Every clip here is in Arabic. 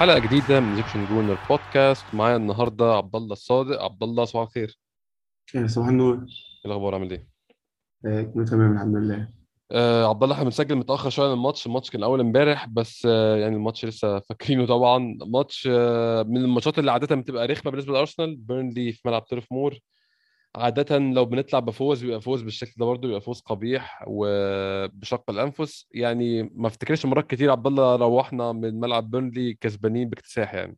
حلقة جديدة من Egyptian Gooner Podcast معايا النهارده عبد الله الصادق. عبد الله صباح الخير. يا صباح النور. إيه الأخبار؟ عامل إيه؟ آه، كله تمام الحمد لله. آه عبد الله إحنا بنسجل متأخر شوية عن ال match. ال match كان أول امبارح بس آه يعني الماتش لسه فاكرينه طبعا. ماتش آه من الماتشات اللي عادة بتبقى رخمة بالنسبة لأرسنال. بيرنلي في ملعب تيرف مور. عادة لو بنطلع بفوز بيبقى فوز بالشكل ده برضه بيبقى فوز قبيح وبشق الأنفس. يعني ما افتكرش مرات كتير عبد الله روحنا من ملعب بيرنلي كسبانين باكتساح يعني.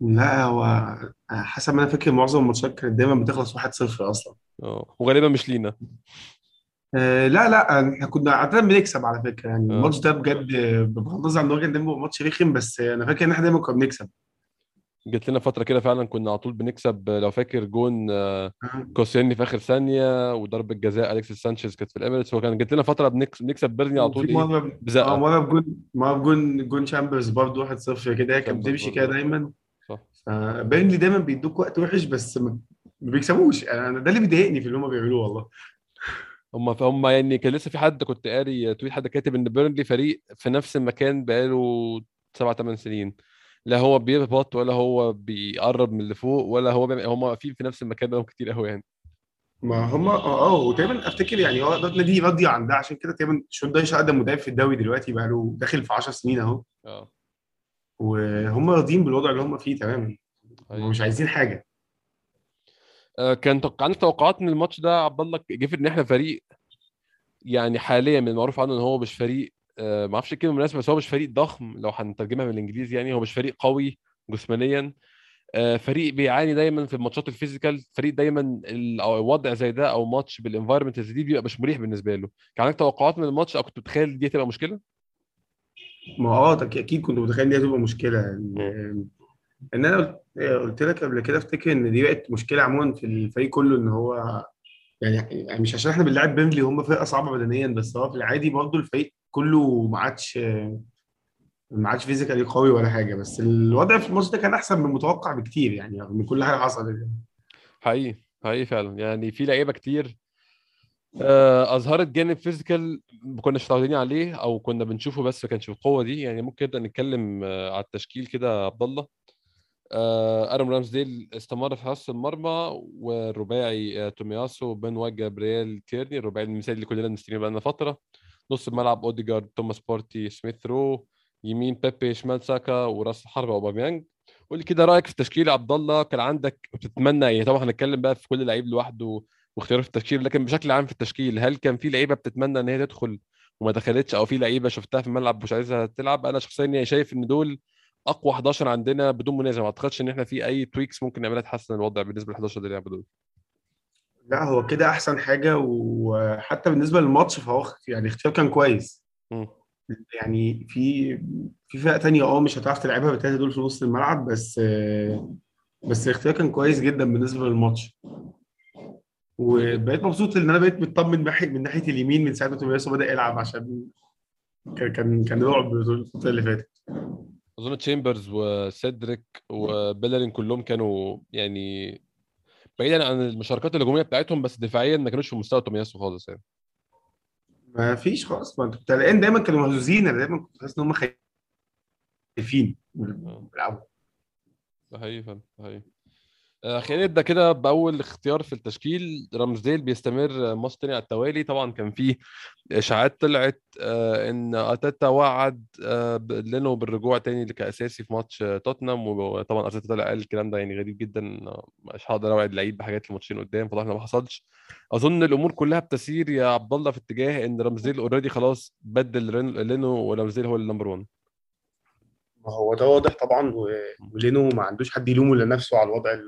لا هو حسب ما أنا فاكر معظم الماتشات كانت دايما بتخلص 1-0 أصلا. آه وغالبا مش لينا. آه لا لا إحنا كنا عادة بنكسب على فكرة يعني. آه. الماتش ده بجد بغض النظر عن إن هو كان ماتش رخم بس أنا فاكر إن إحنا دايما كنا بنكسب. جت لنا فترة كده فعلا كنا على طول بنكسب لو فاكر جون آه، آه، كوسيلني في آخر ثانية وضربة جزاء أليكسيس سانشيز كانت في الإمارات وكان جت لنا فترة بنكسب, بنكسب بيرنلي على طول إيه مرة آه بزقة. مرة بجون مرة بجون جون شامبرز برضه 1-0 كده هي كانت بتمشي كده دايما. صح. فبيرنلي دايما بيدوك وقت وحش بس ما بيكسبوش. أنا ده اللي بيضايقني في اللي هم بيعملوه والله. هم فهم يعني كان لسه في حد كنت قاري tweet حد كاتب إن بيرنلي فريق في نفس المكان بقاله سبع ثمان سنين. لا هو بيهبط ولا هو بيقرب من اللي فوق ولا هو بيعمل هم واقفين في نفس المكان بقالهم كتير قوي يعني. ما هم آه آه وتقريبا أفتكر يعني هو ده النادي راضي عن ده عشان كده تقريبا شون دايش أقدم مدرب في الدوري دلوقتي بقى له داخل في 10 سنين أهو. آه. وهم راضيين بالوضع اللي هم فيه تماما. هم حقيقي مش عايزين حاجة. آه، كان توق- عندك توقعات من الماتش ده عبد الله جه إن إحنا فريق يعني حاليا من المعروف عنه إن هو مش فريق آه، ما أعرفش الكلمة المناسبه بس هو مش فريق ضخم لو هنترجمها من الانجليزي يعني هو مش فريق قوي جسمانيا. آه، فريق بيعاني دايما في الماتشات ال physical فريق دايما الوضع زي ده أو ماتش بال environment زي دي بيبقى مش مريح بالنسبة له. كان عندك توقعات من الماتش أو كنت متخيل دي هتبقى مشكلة؟ ما آه أكيد كنت متخيل دي هتبقى مشكلة. مم. إن أنا قلت قلت لك قبل كده أفتكر إن دي بقت مشكلة عموما في الفريق كله إن هو يعني يعني مش عشان إحنا بنلعب بيرنلي هم فرقة صعبة بدنيا بس هو في العادي برضه الفريق كله ما عادش ما عادش physically قوي ولا حاجة بس الوضع في الماتش ده كان أحسن من المتوقع بكتير يعني رغم كل حاجة حصلت يعني. حقيقي حقيقي فعلا. يعني في لعيبة كتير آه، أظهرت جانب physical ما كناش متعودين عليه أو كنا بنشوفه بس ما كانش بالقوة دي. يعني ممكن نبدأ نتكلم آه، على التشكيل كده عبد الله. آه، آرون رامسديل استمر في حراسه المرمى والرباعي آه، تومياسو بن وايت جابرييل تيرني الرباعي المثالي اللي كلنا مستنيين بقالنا فترة. نص الملعب أوديجارد توماس بارتي سميث رو يمين بيبي شمال ساكا وراس الحربة أوباميانج. قول لي كده رأيك في التشكيل يا عبد الله كان عندك بتتمنى إيه طبعا هنتكلم بقى في كل لعيب لوحده واختياره في التشكيل لكن بشكل عام في التشكيل هل كان في لعيبة بتتمنى إن هي تدخل وما دخلتش أو في لعيبة شفتها في الملعب مش عايزها تلعب؟ أنا شخصيا يعني شايف إن دول أقوى 11 عندنا بدون منازع. ما أعتقدش إن إحنا في أي تويكس ممكن نعملها تحسن الوضع بالنسبة لل 11 اللي دول لا هو كده أحسن حاجة وحتى بالنسبة للماتش فهو يعني اختيار كان كويس. مم. يعني في في فرق تانية آه مش هتعرف تلعبها بالتلاته دول في نص الملعب بس بس الاختيار كان كويس جدا بالنسبة للماتش. وبقيت مبسوط إن أنا بقيت مطمن من ناحية اليمين من ساعة ما تومياسو بدأ يلعب عشان كان كان كان رعب الفترة اللي فاتت. أظن تشامبرز وسيدريك وبيلرين كلهم كانوا يعني بعيدا عن المشاركات الهجومية بتاعتهم بس دفاعيا ما كانوش في مستوى تومياسو خالص يعني. ما فيش خالص. ما أنتوا بتلاقين دايما كانوا مهزوزين أنا دايما كنت حاسس إن هم خايفين. آه، بيلعبوا. ده حقيقي فعلا ده حقيقي. خلينا نبدا كده بأول اختيار في التشكيل. رامزديل بيستمر ماتش تاني على التوالي. طبعا كان في إشاعات طلعت آه، إن ارتيتا وعد آه، لينو بالرجوع تاني كأساسي في ماتش آه، توتنهام وطبعا ارتيتا طلع قال الكلام ده يعني غريب جدا آه، مش هقدر أوعد لعيب بحاجات الماتشين قدام فطبعا ما حصلش. أظن الأمور كلها بتسير يا عبد الله في اتجاه إن رامزديل already خلاص بدل لينو ورامزديل هو ال number 1 ما هو ده واضح طبعا ولينو ما عندوش حد يلومه الا نفسه على الوضع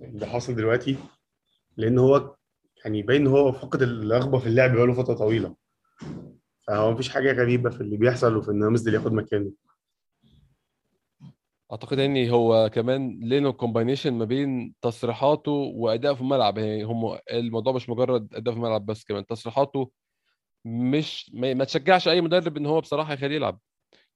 اللي حاصل دلوقتي لأن هو يعني باين إن هو فقد الرغبة في اللعب بقاله فترة طويلة. فهو مفيش حاجة غريبة في اللي بيحصل وفي إن رامسديل ياخد مكانه. أعتقد ان هو كمان لينو combination ما بين تصريحاته وأداءه في الملعب. يعني هم الموضوع مش مجرد اداء في الملعب بس كمان تصريحاته مش ما, ما تشجعش أي مدرب إن هو بصراحة يخليه يلعب.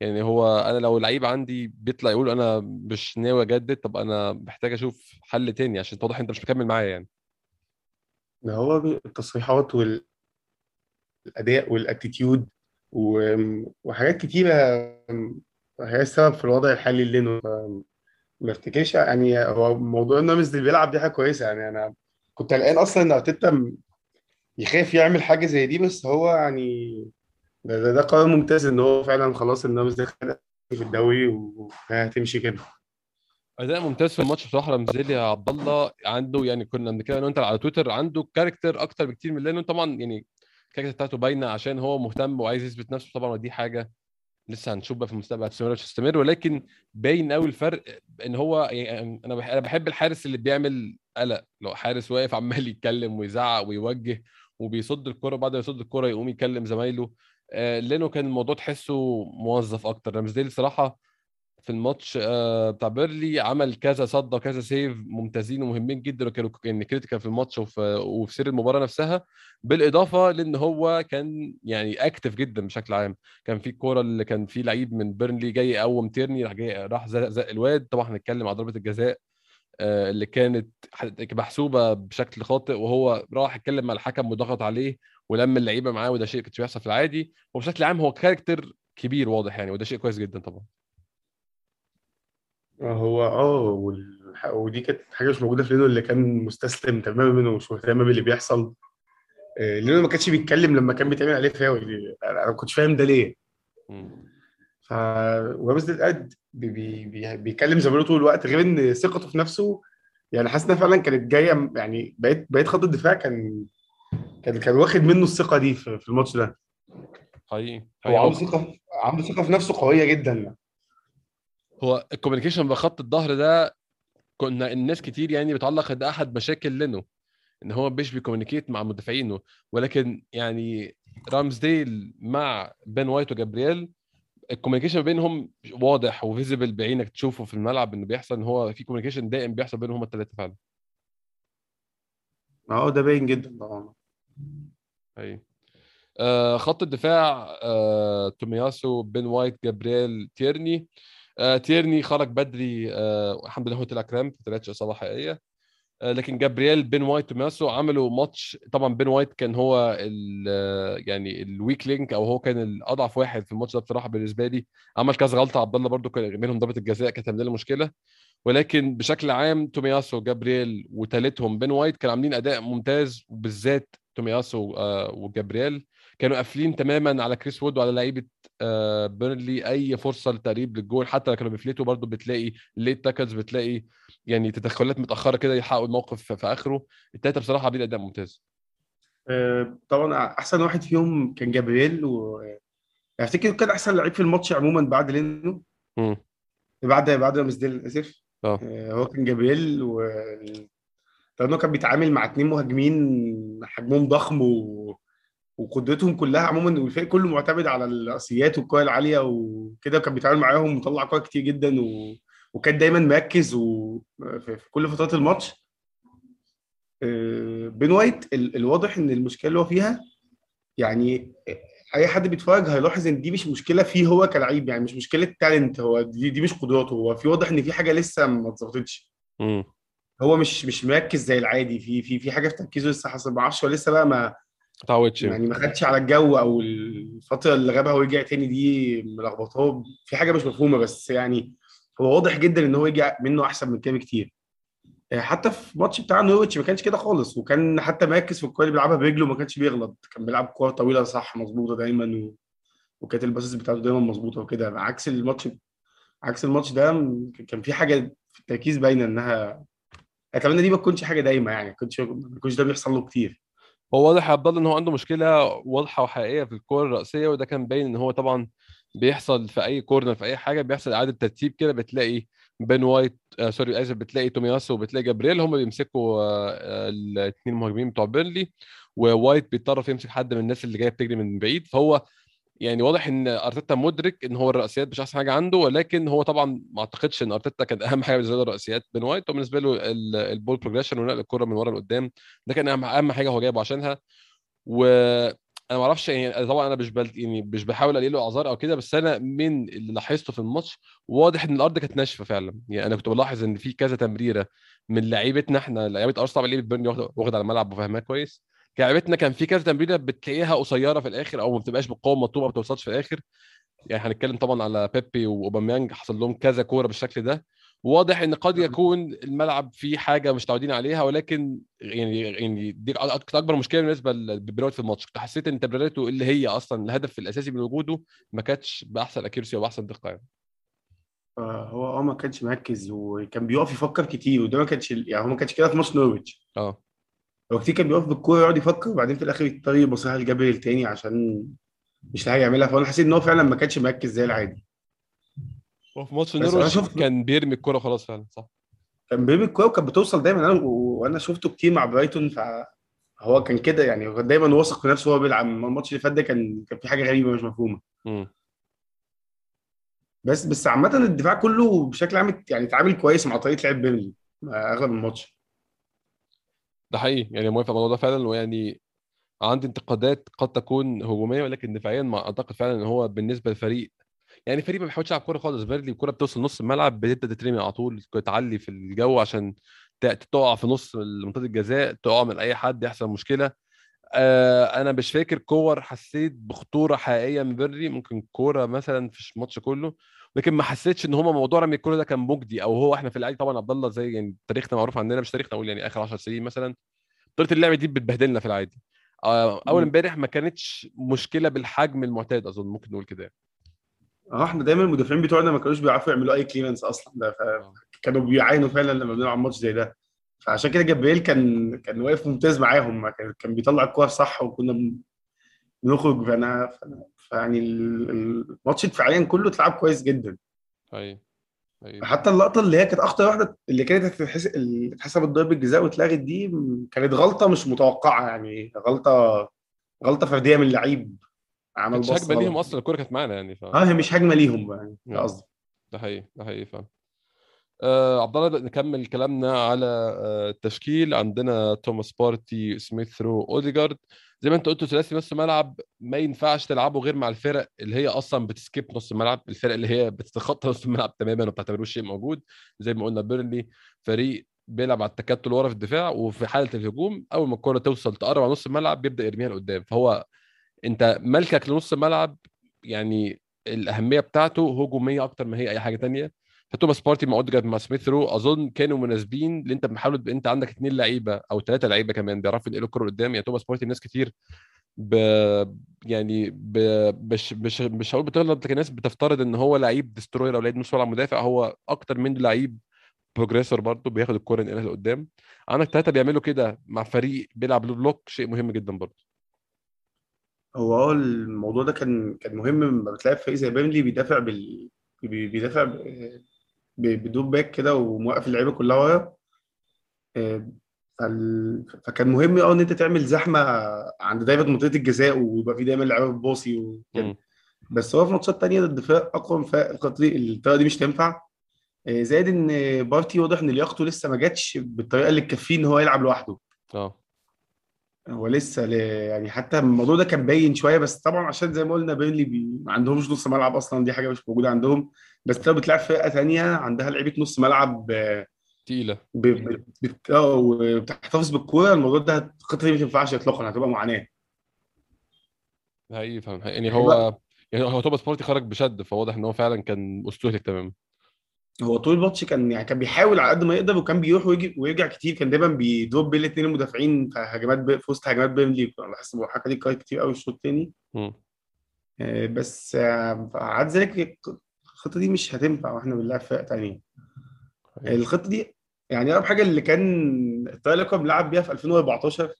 يعني هو أنا لو لعيب عندي بيطلع يقول أنا مش ناوي أجدد طب أنا محتاج أشوف حل تاني عشان واضح أنت مش مكمل معايا يعني. ده هو التصريحات والاداء وال attitude وحاجات كتيرة هي السبب في الوضع الحالي لينو ما افتكرش يعني هو موضوع إن رامزديل بيلعب دي حاجة كويسة يعني. أنا كنت قلقان أصلا ان ارتيتا يخاف يعمل حاجة زي دي بس هو يعني ده, ده, ده قرار ممتاز إن هو فعلا خلاص إن رامزديل دخل في الدوري وهتمشي كده. أداء ممتاز في الماتش بصراحة رامزديل يا عبد الله. عنده يعني كنا بنتكلم أنا وأنت على تويتر عنده character أكتر بكتير من لأنه طبعا يعني ال character بتاعته باينة عشان هو مهتم وعايز يثبت نفسه طبعا ودي حاجة لسه هنشوف بقى في المستقبل هتستمر مش هتستمر ولكن باين قوي الفرق إن هو يعني أنا أنا بحب الحارس اللي بيعمل قلق. لو حارس واقف عمال يتكلم ويزعق ويوجه وبيصد الكرة بعد ما يصد الكرة يقوم يكلم زمايله. لأنه كان الموضوع تحسه موظف أكتر. رمزديل صراحة في الماتش آه بتاع بيرنلي عمل كذا صد وكذا save ممتازين ومهمين جدا وكانوا يعني critical في الماتش وفي, وفي سير المباراة نفسها. بالإضافة لإن هو كان يعني active جدا بشكل عام. كان في الكوره اللي كان في لعيب من بيرنلي جاي يقوم تيرني راح جاي راح زق, زق الواد. طبعا هنتكلم على ضربة الجزاء آه اللي كانت محسوبة بشكل خاطئ وهو راح اتكلم مع الحكم وضغط عليه ولم اللعيبة معاه وده شيء كانش بيحصل في العادي وبشكل عام هو character كبير واضح يعني وده شيء كويس جدا طبعا هو آه والح- ودي كانت حاجة مش موجودة في لينو اللي كان مستسلم تماما ومش مهتم باللي بيحصل آه، لينو ما كانش بيتكلم لما كان بيتعمل عليه فاول أنا ما كنتش فاهم ده ليه. ف ورامزديل قاعد. بي... بي... بيكلم زميله طول الوقت غير إن ثقته في نفسه يعني حاسس إنها فعلا كانت جاية يعني بقيت بقيت خط الدفاع كان كان كان واخد منه الثقة دي في, الماتش ده. حقيقي هو عنده ثقه عنده ثقة في نفسه قوية جدا. هو ال communication بخط الظهر ده كنا الناس كتير يعني بتعلق ده أحد مشاكل لينو إن هو مش بي communicate مع مدافعينه. ولكن يعني رامزديل مع بن وايت وجابرييل ال communication بينهم واضح و visible بعينك تشوفه في الملعب إنه بيحصل إن هو في communication دائم بيحصل بينهم الثلاثه فعلا. آه ده باين جدا طبعا. أيوه آه خط الدفاع آه تومياسو بن وايت جابرييل تيرني. آه تيرني خرج بدري الحمد لله هو طلع cramp ما طلعتش إصابة حقيقية. لكن جابرييل بن وايت وتومياسو عملوا ماتش. طبعا بن وايت كان هو يعني ال weak link أو هو كان الأضعف واحد في الماتش ده بصراحة بالنسبة لي. عمل كذا غلطة عبد الله برده كان منهم ضربه الجزاء كانت عاملة له مشكلة. ولكن بشكل عام تومياسو جابرييل وثالثهم بن وايت كانوا عاملين أداء ممتاز وبالذات تومياسو آه وجابرييل كانوا قافلين تماما على كريس وود وعلى لعيبة آه بيرنلي أي فرصة لتقريب للجول حتى لو كانوا بيفلتوا برضو بتلاقي late tackles بتلاقي يعني تدخلات متأخرة كده يلحقوا الموقف في, آخره. التلاتة بصراحة عاملين أداء ممتاز. آه، طبعا أحسن واحد فيهم كان جابرييل و أفتكر كان أحسن لعيب في الماتش عموما بعد لينو. بعد بعد رامسديل اسف آه. آه، هو كان جابرييل و لأنه كان بيتعامل مع اتنين مهاجمين حجمهم ضخم و... وقدرتهم كلها عموما والفريق كله معتمد على الرأسيات والكرة العالية وكده كان بيتعامل معاهم وطلع كرة كتير جدا و... وكان دايما مركز و... في كل فترات الماتش. آه، بين وايت ال- الواضح إن المشكلة اللي هو فيها يعني أي حد بيتفرج هيلاحظ إن دي مش مشكلة فيه هو كلعيب يعني مش مشكلة talent هو دي, دي مش قدراته هو في واضح إن في حاجة لسه ما اتظبطتش. هو مش مش مركز زي العادي. في في في حاجة في تركيزه لسه حصل. ما أعرفش هو لسه بقى ما تعودش يعني ما خدش على الجو أو الفترة اللي غابها ورجع تاني دي ملخبطاه. في حاجة مش مفهومة بس يعني هو واضح جدا إن هو يرجع منه أحسن من كده بكتير. آه، حتى في الماتش بتاع نويتش ما كانش كده خالص. وكان حتى مركز في الكورة اللي بيلعبها برجله ما كانش بيغلط. كان بيلعب كورة طويلة صح مظبوطة دايما و... وكانت ال passes بتاعته دايما مظبوطة وكده. عكس الماتش عكس الماتش ده كان في حاجة في التركيز باينة إنها أتمنى دي ما تكونش حاجة دايمة يعني ما كنتش ما يكونش ده بيحصل له كتير. هو واضح يا عبد الله إن هو عنده مشكلة واضحة وحقيقية في الكور الرأسية وده كان باين إن هو طبعا بيحصل في أي corner في أي حاجة بيحصل إعادة ترتيب كده بتلاقي بين وايت آه sorry اسف بتلاقي توميياسو وبتلاقي جابرييل هم بيمسكوا آه الاثنين المهاجمين بتوع بيرنلي ووايت بيضطر يمسك حد من الناس اللي جاية بتجري من بعيد. فهو يعني واضح إن أرتيتا مدرك إن هو الرأسيات مش أحسن حاجة عنده ولكن هو طبعا ما أعتقدش إن أرتيتا كان أهم حاجة بالنسبة له الرأسيات بين وايت وبالنسبة له ال- ال ball progression ونقل الكرة من ورا لقدام ده كان أهم حاجة هو جايبه عشانها. وأنا ما أعرفش يعني طبعا أنا مش بل... يعني مش بحاول الاقي له أعذار أو كده بس أنا من اللي لاحظته في الماتش واضح إن الأرض كانت ناشفة فعلا. يعني أنا كنت بلاحظ إن في كذا تمريرة من لعيبتنا إحنا لعيبة أرسنال لعيبه بيرني واخد على الملعب وفاهمها كويس. لعبتنا كان في كذا تمريره بتلاقيها قصيرة في الآخر أو ما بتبقاش بالقوه المطلوبه ما بتوصلش في الآخر. يعني هنتكلم طبعا على بيبي وأوباميانج حصل لهم كذا كورة بالشكل ده. واضح إن قد يكون الملعب فيه حاجة مش متعودين عليها ولكن يعني يعني دي كانت أكبر مشكلة بالنسبة لبيراميدز في الماتش. كنت حسيت إن تمريراته اللي هي أصلا الهدف الأساسي من وجوده ما كانتش بأحسن اكيرسي وبأحسن دقة يعني. هو آه ما كانش مركز وكان بيقف يفكر كتير وده ما كانش يعني هو ما كانش كده في ماتش نورويتش. آه. هو كتير كان بيقف بالكورة يقعد يفكر وبعدين في الآخر يضطر يبصيها لجابريل التاني عشان مش لاقي يعملها. فأنا حسيت إن هو فعلا ما كانش مركز زي العادي. وفي ماتش بسانا نورويتش شفت كان بيرمي الكورة خلاص فعلا صح؟ كان بيرمي الكورة وكانت بتوصل دايما. أنا وأنا شفته كتير مع برايتون فهو كان كده يعني هو دايما واثق في نفسه وهو بيلعب. الماتش اللي فات ده كان كان في حاجة غريبة مش مفهومة. امم بس بس عامة الدفاع كله بشكل عام يعني اتعامل كويس مع طريقة لعب بيرنلي أغلب الماتش. ده حقيقي. يعني موافق على الموضوع ده فعلا ويعني عندي انتقادات قد تكون هجومية ولكن دفاعيا ما أعتقد فعلا إن هو بالنسبة للفريق يعني فريق ما بيحاولش يلعب كورة خالص. بيرنلي الكورة بتوصل نص الملعب بتبدأ تترمي على طول تعلي في الجو عشان تقع في نص منطقة الجزاء تقع من أي حد يحصل مشكلة. آه أنا مش فاكر كور حسيت بخطورة حقيقية من بيرنلي ممكن كورة مثلا في الماتش كله. لكن ما حسيتش إن هما موضوع رمي الكوره ده كان مجدي أو هو إحنا في العادي طبعا عبد الله زي يعني تاريخنا معروف عندنا مش تاريخنا أقول يعني آخر 10 سنين مثلا طريقة اللعب دي بتبهدلنا في العادي آه، أول. امبارح ما كانتش مشكلة بالحجم المعتاد أظن ممكن نقول كده آه إحنا دايما المدافعين بتوعنا ما كانوش بيعرفوا يعملوا أي clearance أصلا ده آه. فكانوا بيعانوا فعلا لما بنلعب ماتش زي ده فعشان كده جابرييل كان كان واقف ممتاز معاهم كان بيطلع الكور صح وكنا بن- بنخرج فانا فأنا- فيعني ال- ال- الماتش دفاعيا كله اتلعب كويس جدا. أيوه. أيوه. حتى اللقطة اللي هي كانت أخطر واحدة اللي كانت هتتحسب اللي اتحسبت ضربه جزاء واتلغت دي كانت غلطة مش متوقعة يعني. غلطه غلطة فردية من اللعيب. عمل كانتش بص هجمة ليهم أصلا الكوره كانت معانا يعني ف آه هي مش هجمة ليهم يعني آه. قصدي. ده حقيقي ده حقيقي فعلا. آه عبد الله نكمل كلامنا على آه التشكيل. عندنا توماس بارتي سميث رو أوديجارد. زي ما انت قلت ثلاثي نص ملعب ما ينفعش تلعبه غير مع الفرق اللي هي أصلا بت skip نص الملعب الفرق اللي هي بتتخطى نص الملعب تماما وما بتعتبروش شيء موجود. زي ما قلنا بيرنلي فريق بيلعب على التكتل ورا في الدفاع وفي حالة الهجوم. أول ما الكره توصل تقرب على نص الملعب بيبدأ يرميها لقدام. فهو أنت ملكك لنص الملعب يعني الأهمية بتاعته هجومية أكتر ما هي أي حاجة تانية. فتوماس بارتي مع اوديجارد مع سميث رو اظن كانوا مناسبين اللي انت بحاول انت عندك اثنين لعيبة أو ثلاثة لعيبة كمان بيعرفوا ينقلوا الكرة قدام يعني توماس بارتي ناس كتير ب... يعني ب... مش مش مش هقول بتغلط لكن الناس بتفترض إن هو لعيب destroyer أو لعيب نص ملعب مدافع. هو أكتر منه لعيب progressor برضه بياخد الكرة ينقلها لقدام. عندك ثلاثة بيعملوا كده مع فريق بيلعب low block شيء مهم جدا برضه. هو آه الموضوع ده كان كان مهم. لما بتلاعب فريق زي بيرنلي بيدافع بال بي- بيدافع ب deep back كده وموقف اللعيبة كلها ورا. آه، فال- فكان مهم آه إن أنت تعمل زحمة عند دايما منطقة الجزاء ويبقى في دايما لعيبة بتباصي وكده. بس هو في ماتشات تانية ضد فرق أقوى من فرق الطريقة دي مش تنفع. آه، زائد إن بارتي واضح إن لياقته لسه ما جاتش بالطريقة اللي تكفيه إن هو يلعب لوحده. آه. هو لسه ل... يعني حتى الموضوع ده كان باين شوية بس طبعا عشان زي ما قلنا بيرنلي بي... ما عندهمش نص ملعب أصلا دي حاجة مش موجودة عندهم. بس لو بتلعب فرقة تانية عندها لعيبة نص ملعب ب... تقيلة. ب... ب... بت... آه وبتحتفظ بالكورة الموضوع ده الخطه دي ما تنفعش اطلاقا هتبقى معاناة. حقيقي فاهم يعني هيبقى- هو يعني هو توماس بارتي خرج بشد فواضح إن هو فعلا كان استهلك تماما. هو طول الماتش كان يعني كان بيحاول على قد ما يقدر وكان بيروح ويجي ويرجع كتير كان دايما بيدروب بين الاثنين المدافعين في هجمات ب... في وسط هجمات بيرنلي أنا بحس الحركة دي كانت كتير قوي الشوط الثاني. آه، بس آه، عاد ذلك الخطة دي مش هتنفع وإحنا بنلعب فرق تانية. الخطة دي يعني أقرب حاجة اللي كان كنا بنلعب بيها في 2014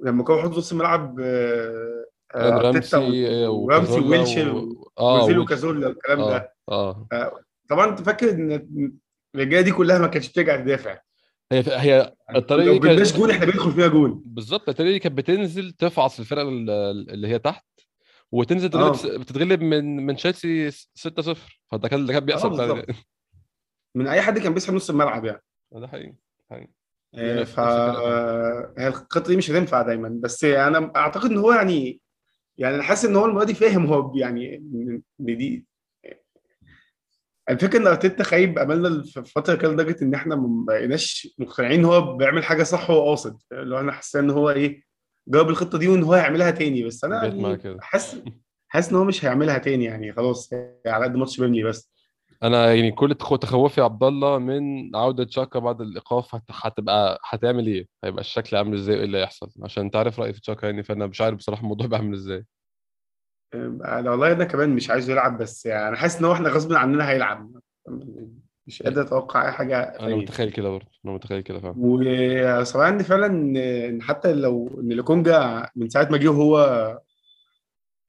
لما كنا بنحط نص الملعب آه، آه، رامسي آه، ورامسي وويلشر و... آه وكازولا والكلام ده. آه. طبعا أنت فاكر إن الرجالة دي كلها ما كانتش بترجع تدافع. هي هي الطريقة لو دي كانت جبناش جون إحنا بندخل فيها جون. بالظبط الطريقة دي كانت بتنزل تفعص الفرقة ال- اللي هي تحت وتنزل آه. تغلب بتتغلب من من تشيلسي 6-0 فده كان اللي كان بيحصل بالظبط. من أي حد كان بيسحب نص الملعب يعني. ده حقيقي حقيقي. آه، ف هي الخطة دي مش هتنفع دايما. بس أنا أعتقد إن هو يعني يعني أنا حاسس إن هو المرة دي فاهم هو يعني إن دي الفكرة إن أرتيتا خايب أملنا في فترة كده لدرجة إن إحنا ما بقيناش مقتنعين هو بيعمل حاجة صح وهو قاصد. اللي هو أنا حاسس إن هو إيه جرب الخطة دي وإن هو هيعملها تاني. بس أنا يعني حاسس حاسس إن هو مش هيعملها تاني يعني. خلاص على قد ماتش بيرني بس. أنا يعني كل تخ- تخوفي يا عبد الله من عودة تشاكا بعد الإيقاف هت- هتبقى هتعمل إيه؟ هيبقى الشكل عامل إزاي؟ وايه اللي هيحصل؟ عشان أنت عارف رأيي في تشاكا يعني فأنا مش عارف بصراحة الموضوع بقى عامل إزاي. أنا والله أنا كمان مش عايزه يلعب بس يعني أنا حاسس إن هو إحنا غصب عننا هيلعب. مش قادر أتوقع أي حاجة أنا متخيل كده برضه أنا متخيل كده فاهم وصراحة ان فعلا إن حتى لو إن لوكونجا من ساعة ما جه هو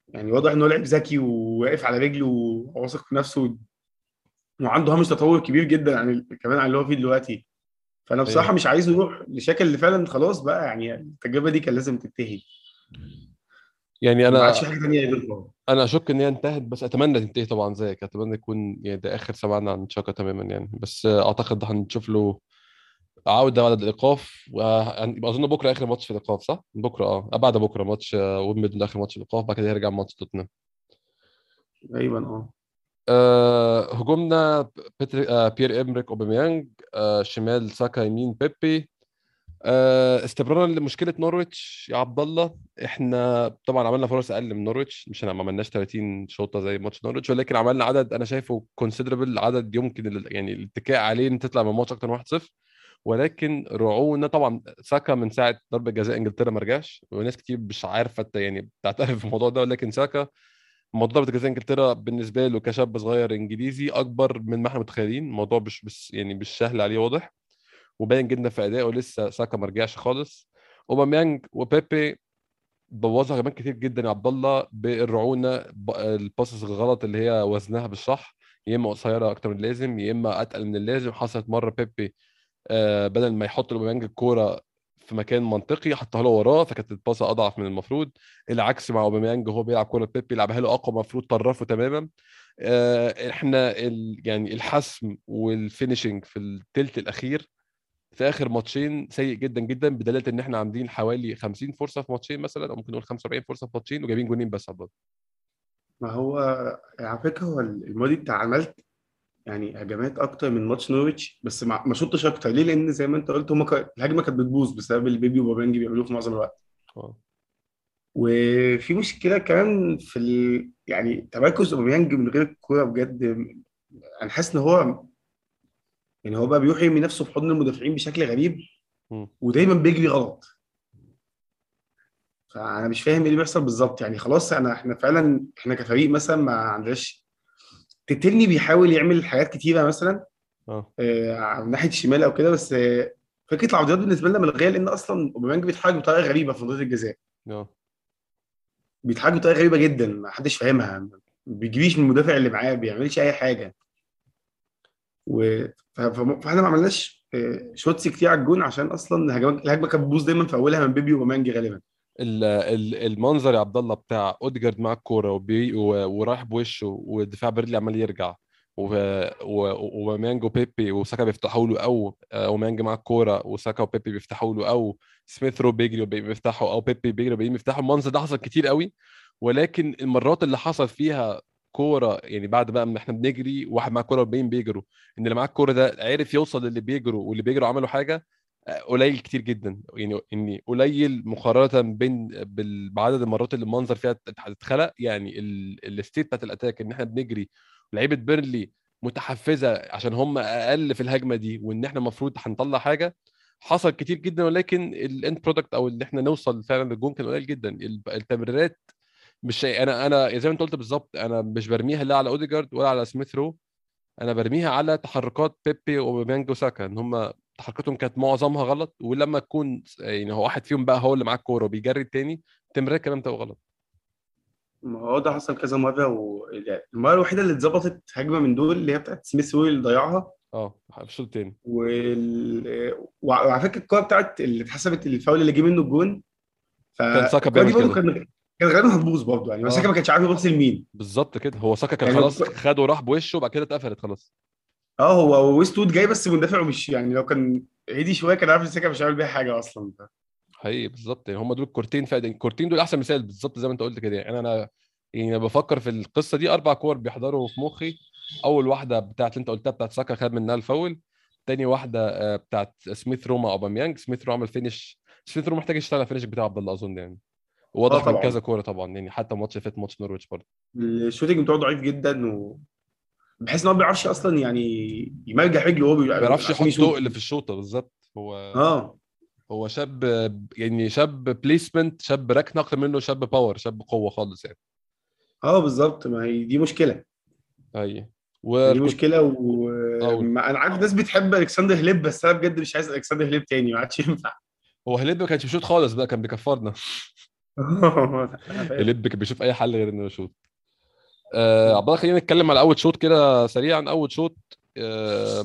يعني واضح إن هو لعيب ذكي وواقف على رجله وواثق في نفسه وعنده هامش تطور كبير جدا عن ال- كمان عن اللي هو فيه دلوقتي. فأنا بصراحة إيه مش عايزه يروح لشكل اللي فعلا خلاص بقى يعني التجربة دي كان لازم تنتهي. يعني ما أنا عادش في حاجة ثانية أنا أشك إن هي انتهت بس أتمنى تنتهي طبعا زيك. أتمنى يكون يعني ده آخر سمعنا عن تشاكا تماما يعني. بس أعتقد هنشوف له عودة بعد الإيقاف أظن بكرة آخر ماتش في الإيقاف صح؟ بكرة آه. آه، بعد بكرة ماتش آه، ويمبلدون آخر ماتش في الإيقاف بعد كده يرجع ماتش توتنهام. تقريبا آه. أه هجومنا بيتر أه بيير إيمريك أوباميانج أه شمال ساكا يمين بيبي استمرارا لمشكلة نورويتش يا عبد الله. إحنا طبعا عملنا فرص أقل من نورويتش مش ما عملناش 30 شوطة زي ماتش نورويتش ولكن عملنا عدد أنا شايفه considerable عدد يمكن يعني الاتكاء عليه إن تطلع من الماتش أكتر من 1-0 ولكن رعونا طبعا ساكا من ساعة ضربة جزاء إنجلترا ما رجعش وناس كتير مش عارفة يعني بتعترف في الموضوع ده ولكن ساكا موضوع ضربة جزاء إنجلترا بالنسبة له كشاب صغير إنجليزي أكبر من ما إحنا متخيلين. الموضوع مش بس يعني مش سهل عليه واضح. وباين جدا في أدائه لسه ساكا ما رجعش خالص. أوباميانج وبيبي بوظها كمان كتير جدا يا عبد الله بالرعونة الباسز الغلط اللي هي وزنها بالصح. يا إما قصيرة أكتر من اللازم يا إما أتقل من اللازم. حصلت مرة بيبي آه، بدل ما يحط لأوباميانج الكورة في مكان منطقي حطها له وراه فكانت الباصة أضعف من المفروض. العكس مع أوباميانج وهو بيلعب كورة بيبي لعبها له أقوى المفروض طرفه تماما. آه، إحنا يعني الحسم وال finishing في الثلث الأخير في آخر ماتشين سيء جدا جدا بدلالة إن إحنا عاملين حوالي 50 فرصة في ماتشين مثلا أو ممكن نقول 45 فرصة في ماتشين وجايبين جونين بس على ما هو على فكرة هو الماتش بتاع عملت يعني هجمات أكتر من ماتش نورويتش بس ما ما شطش أكتر. ليه؟ لأن زي ما أنت قلت هم. الهجمة كانت بتبوظ بسبب اللي بيبي وأوباميانج بيعملوه في معظم الوقت. آه. وفي مشكلة كمان في ال... يعني تمركز أوباميانج من غير الكورة بجد أنا حاسس إن هو يعني هو بقى بيروح يرمي نفسه في حضن المدافعين بشكل غريب. ودايما بيجري غلط. فأنا مش فاهم إيه اللي بيحصل بالظبط. يعني خلاص أنا إحنا فعلا إحنا كفريق مثلا ما عندناش تتلني بيحاول يعمل حاجات كتيرة مثلا آه. آه، على ناحية الشمال أو كده بس آه، فكرة العرضيات بالنسبة لنا ملغيه لأن أصلا أوباميانج بيتحرك بطريقة غريبة في منطقه الجزاء. آه. بيتحرك بطريقة غريبة جدا ما حدش فاهمها ما بيجريش من المدافع اللي معاه ما بيعملش أي حاجة. و... فاحنا ما عملناش آه، shots كتير على الجون عشان أصلا الهجمه الهجمة كانت بتبوظ دايما في أولها من بيبي وأوباميانج غالبا. ال- ال- المنظر يا عبد الله بتاع أوديجارد مع الكورة ورايح بوشه والدفاع بيرنلي عمال يرجع وأوباميانج وبيبي وساكا بيفتحوا له أو أوباميانج مع الكورة وساكا وبيبي بيفتحوا له أو سميث رو بيجري وبيفتحوا أو بيبي بيجري وبيفتحوا المنظر ده حصل كتير قوي. ولكن المرات اللي حصل فيها كورة يعني بعد بقى ما إحنا بنجري واحد معاه كورة وباقيين بيجروا. إن اللي معاه الكورة ده عرف يوصل للي بيجروا واللي بيجروا عملوا حاجة قليل كتير جدا. يعني اني قليل مقارنة بين بعدد المرات اللي المنظر فيها اتخلق. يعني ال- ال state بتاعت ال attack إن إحنا بنجري لعيبة بيرنلي متحفزة عشان هم أقل في الهجمة دي وإن إحنا المفروض هنطلع حاجة حصل كتير جدا. ولكن ال end product أو اللي إحنا نوصل فعلا للجون كان قليل جدا. ال- التمريرات مش أنا أنا زي ما أنت قلت بالظبط أنا مش برميها لا على أوديجارد ولا على سميث رو. أنا برميها على تحركات بيبي وأوباميانج وساكا ان هم تحركاتهم كانت معظمها غلط ولما تكون يعني هو واحد فيهم بقى هو اللي معاه الكورة وبيجري التاني التمريرات كمان بتبقى غلط ما هو ده حصل كذا مرة والمرة الوحيدة اللي اتظبطت هجمة من دول اللي هي بتاعت سميث رو اللي ضيعها. آه في الشوط التاني وال... وعلى فكرة الكورة بتاعت اللي اتحسبت الفاول اللي جه منه الجون كان ساكا بيعمل كده. كان كان غالبا هتبوظ برضه يعني بس آه. ما كانش عارف يبص لمين بالظبط كده. هو ساكا كان يعني خلاص الكو- خد وراح بوشه وبعد كده اتقفلت خلاص. آه هو ويستوود جاي بس مندفع ومش يعني لو كان هدي شوية كان عارف إن ساكا مش هيعمل بيها حاجة أصلا. حقيقي بالظبط يعني هم دول الكورتين فعلا الكورتين دول أحسن مثال بالظبط زي ما أنت قلت كده يعني. أنا يعني بفكر في القصة دي أربع كور بيحضروا في مخي. أول واحدة بتاعت اللي أنت قلتها بتاعت ساكا خد منها الفاول. تاني واحدة آه، بتاعت سميث رو مع أوباميانج سميث رو عمل finish سميث رو محتاج يشتغل على ال finish بتاع عبد الله أظن يعني. واضح آه من. كذا كورة طبعا يعني حتى ماتش فات ماتش نورويتش برضه. ال shooting بتاعه ضعيف جدا و بحس إن هو ما بيعرفش أصلا يعني يمرجع رجله وهو ما بيعرفش يحط يشوط. تقل في الشوطه بالظبط. هو آه. هو شاب يعني شاب placement شاب ركن أكتر منه شاب power شاب قوة خالص يعني. آه بالظبط. ما هي دي مشكلة. أي. دي وكنت مشكلة و. ما أنا عارف ناس بتحب ألكسندر هليب بس أنا بجد مش عايز ألكسندر هليب تاني ما عادش ينفع. هو هليب ما كانش بيشوط خالص بقى كان بيكفرنا. كان بيشوف أي حل غير إنه يشوط آه عبد الله خلينا نتكلم على أول شوط كده سريعا. أول شوط آه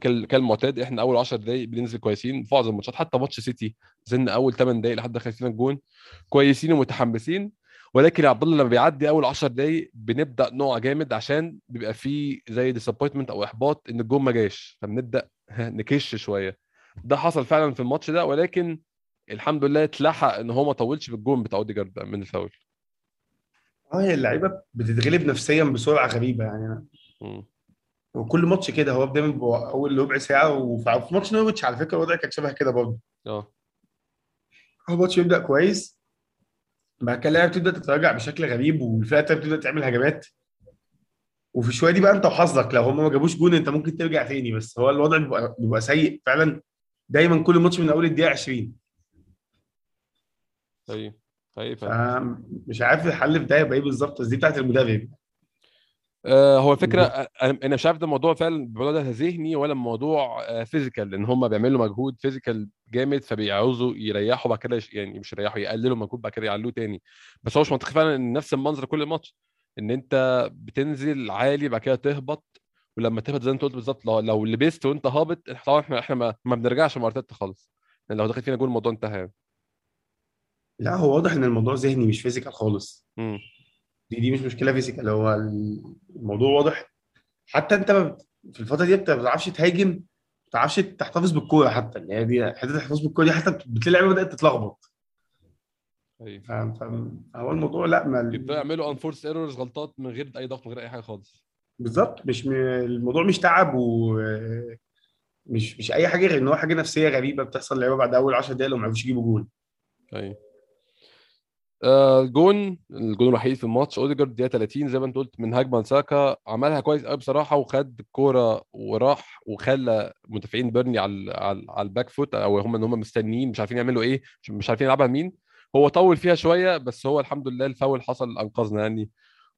كال- كالمعتاد إحنا أول 10 دقايق بننزل كويسين في معظم الماتشات. حتى ماتش سيتي نزلنا أول 8 دقايق لحد دخل فينا الجون. كويسين ومتحمسين. ولكن يا عبد الله لما بيعدي أول 10 دقايق بنبدأ نقع جامد عشان بيبقى فيه زي disappointment أو إحباط إن الجون ما جاش. فبنبدأ نكش شوية. ده حصل فعلا في الماتش ده. ولكن الحمد لله اتلحق إن هو ما طولش بالجون بتاع أوديجارد من الفاول. آه هي اللعيبة بتتغلب نفسيا بسرعة غريبة يعني. مم. وكل ماتش كده هو دايما أول ربع ساعة وفي في ماتش نورويتش على فكرة الوضع كان شبه كده برضه. آه. هو ماتش يبدأ كويس بعد كده اللعيبة بتبدأ تتراجع بشكل غريب والفرقة التانية بتبدأ تعمل هجمات. وفي شوية دي بقى أنت وحظك لو هم ما جابوش جون أنت ممكن ترجع تاني بس هو الوضع بيبقى, بيبقى سيء فعلا. دايما كل ماتش من أول الدقيقة 20 أيوه أيوه فعلا. فمش عارف الحل في ده يبقى إيه بالظبط بس دي بتاعت المدرب. آه هو الفكرة أنا أنا مش عارف ده الموضوع فعلا الموضوع ده ذهني ولا موضوع آه physical لأن هم بيعملوا مجهود physical جامد فبيعوزوا يريحوا بعد كده يعني مش يريحوا يقللوا مجهود بعد كده يعلوه تاني. بس هو مش منطقي فعلا إن نفس المنظر كل ماتش إن أنت بتنزل عالي بعد كده تهبط ولما تهبط زي ما أنت قلت بالظبط لو, لو لبست وأنت هابط طبعا إحنا إحنا ما, ما بنرجعش مع خالص. لأن لو دخل فينا جول الموضوع انتهى يعني. لا هو واضح إن الموضوع ذهني مش physical خالص. مم. دي دي مش مشكلة physical هو الموضوع واضح. حتى أنت في الفترة دي انت ما بتعرفش تهاجم ما بتعرفش تحتفظ بالكورة حتى. اللي هي دي حتة الاحتفاظ بالكورة دي حتى بتلاقي بدأت تتلخبط. أيوه. فاهم فاهم هو الموضوع لا ما يبدأوا يعملوا unforced errors غلطات من غير أي ضغط من غير أي حاجة خالص. بالظبط. مش م... الموضوع مش تعب و مش مش أي حاجة غير إن هو حاجة نفسية غريبة بتحصل للعيبه بعد أول 10 دقايق لو ما عرفوش يجيبوا جول أيوه. آه الجون الجون الوحيد في الماتش أوديجارد دقيقة 30 زي ما أنت قلت من هجمة لساكا عملها كويس قوي بصراحة وخد الكوره وراح وخلى مدافعين بيرني على على, على ال back foot أو هم إن هم مستنيين مش عارفين يعملوا إيه مش, عارفين يلعبها لمين هو طول فيها شوية بس هو الحمد لله الفاول حصل أنقذنا يعني.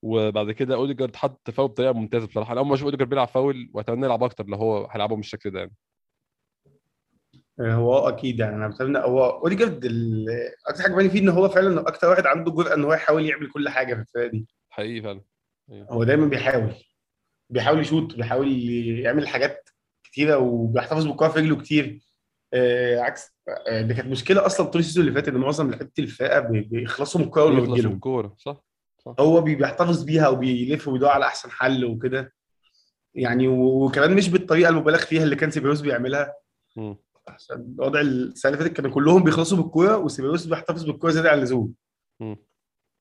وبعد كده أوديجارد حط فاول بطريقة ممتازة بصراحة. أنا أول ما أشوف أوديجارد بيلعب فاول وأتمنى يلعب أكتر لو هو هيلعبه بالشكل ده يعني. هو أكيد يعني أنا بتمنى هو اوديجارد أكتر حاجة باين فيه إن هو فعلا أكتر واحد عنده جرأه إن هو يحاول يعمل كل حاجة في الفرقة دي. حقيقي فعلا. هو دايما بيحاول. بيحاول يشوط بيحاول يعمل حاجات كتيرة وبيحتفظ بالكوره في رجله كتير. آه عكس آه دي كانت مشكلة أصلا طول ال season اللي فات إن معظم لعيبة الفرقة بي- بيخلصوا من الكورة يخلص بتجيلهم الكورة صح صح. هو بي- بيحتفظ بيها وبيلف ويدور على أحسن حل وكده. يعني وكمان مش بالطريقة المبالغ فيها اللي كان سيبايوس بيعملها. مم. عشان وضع السنة اللي فاتت كانوا كلهم بيخلصوا بالكورة وسيبايوس بيحتفظ بالكورة زيادة عن اللزوم.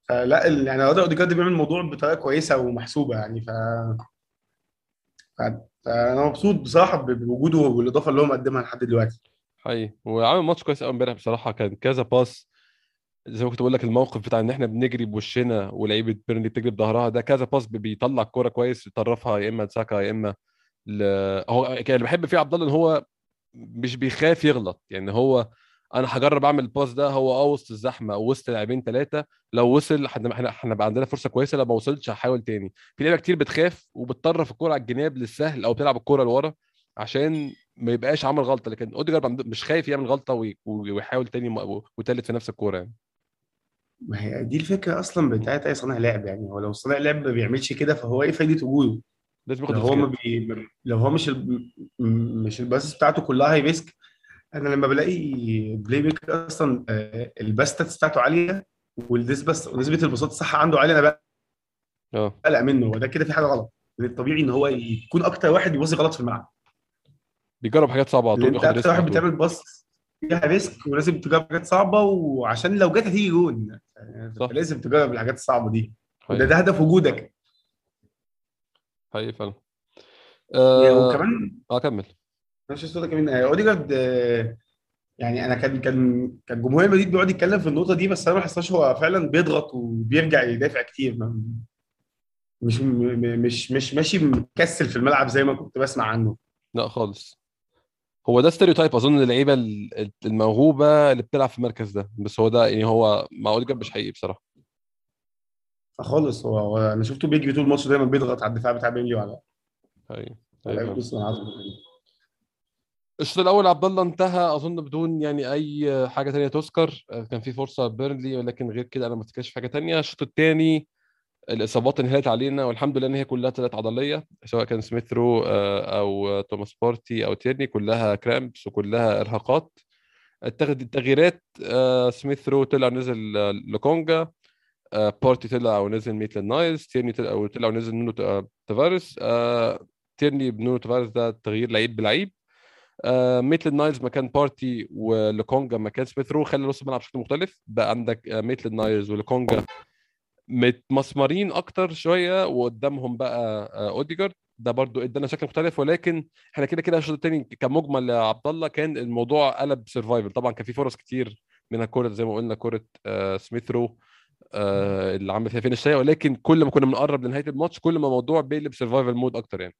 فلا يعني وضع أوديجارد بيعمل الموضوع بطريقة كويسة ومحسوبة يعني ف فأنا مبسوط بصراحة بوجوده والإضافة اللي هو مقدمها لحد دلوقتي. حقيقي. وعامل ماتش كويس قوي امبارح بصراحة. كان كذا pass. زي ما كنت بقول لك الموقف بتاع إن إحنا بنجري بوشنا ولعيبة بيرنلي بتجري بظهرها ده كذا pass بي- بيطلع الكوره كويس يطرفها يا إما لساكا يا إما ل... هو اللي بحب فيه عبد الله إن هو مش بيخاف يغلط. يعني هو أنا هجرب أعمل ال pass ده هو آه وسط الزحمة وسط لاعبين ثلاثة لو وصل إحنا إحنا بقى عندنا فرصة كويسة لو ما وصلتش هحاول تاني. في لعيبة كتير بتخاف وبتطرف الكورة على الجناب للسهل أو بتلعب الكورة لورا عشان ما يبقاش عمل غلطة لكن أوديجارد مش خايف يعمل غلطة وي- ويحاول تاني وتالت في نفس الكورة يعني. ما هي دي الفكرة أصلا بتاعت أي صانع لعب يعني. هو لو صانع لعب ما بيعملش كده فهو إيه فايده وجوده لازم ياخد لو هو. بي... لو هو مش ال... مش الباسس بتاعته كلها هاي ريسك أنا لما بلاقي بلاي ميكر أصلا آه، الباستاتس بتاعته عالية والديس بس ونسبة البساط الصح عنده عالية أنا آه بقلق منه هو ده كده في حاجة غلط من الطبيعي إن هو يكون أكتر واحد بيبصي غلط في الملعب بيجرب حاجات صعبة على طول أنت أكتر واحد. بتعمل pass فيها risk ولازم تجرب حاجات صعبة وعشان لو جت هتيجي جون. لازم تجرب الحاجات الصعبة دي وده حقيقي. ده هدف وجودك حقيقي فعلا. آه وكمان آه، كمل. نفس الصورة كمان آه، أوديجارد آه، يعني أنا كان كان كان جمهور مدريد بيقعد يتكلم في النقطة دي بس أنا ما حسيتش هو فعلا بيضغط وبيرجع يدافع كتير ما- مش مش مش ماشي مكسل في الملعب زي ما كنت بسمع عنه. لا خالص. هو ده stereotype أظن اللعيبة ال- الموهوبة اللي بتلعب في المركز ده بس هو ده يعني هو مع أوديجارد مش حقيقي بصراحة. فخالص هو, هو أنا شفته بيجري طول الماتش دايما بيضغط على الدفاع بتاع بيرنلي وعلى نص ملعبه الشوط الأول عبد الله انتهى أظن بدون يعني أي حاجة تانية تذكر. كان في فرصة بيرنلي ولكن غير كده أنا ما افتكرش حاجة تانية. الشوط الثاني الإصابات انهالت علينا والحمد لله إن هي كلها طلعت عضلية سواء كان سميث رو آه، أو توماس بارتي أو تيرني كلها cramps وكلها إرهاقات. التغييرات آه، سميث رو طلع نزل آه، لوكونجا. آه، بارتي طلع ونزل ميتلاند نايلز تيرني طلع وطلع ونزل نونو تافاريس. آه، تيرني بنونو تافاريس ده تغيير لعيب بلعيب. آه، ميتلاند نايلز مكان بارتي ولوكونجا مكان سميث رو خلى نص الملعب بشكل مختلف. بقى عندك آه، ميتلاند نايلز ولوكونجا متمسمرين أكتر شوية وقدامهم بقى آه، أوديجارد. ده برضو إدانا شكل مختلف ولكن إحنا كده كده الشوط الثاني كمجمل يا عبد الله كان الموضوع قلب survival طبعا كان في فرص كتير منها كوره زي ما قلنا كوره آه، سميث رو. آه، اللي عمل فيها finish ولكن كل ما كنا بنقرب لنهاية الماتش كل ما الموضوع بيقلب survival mode أكتر يعني.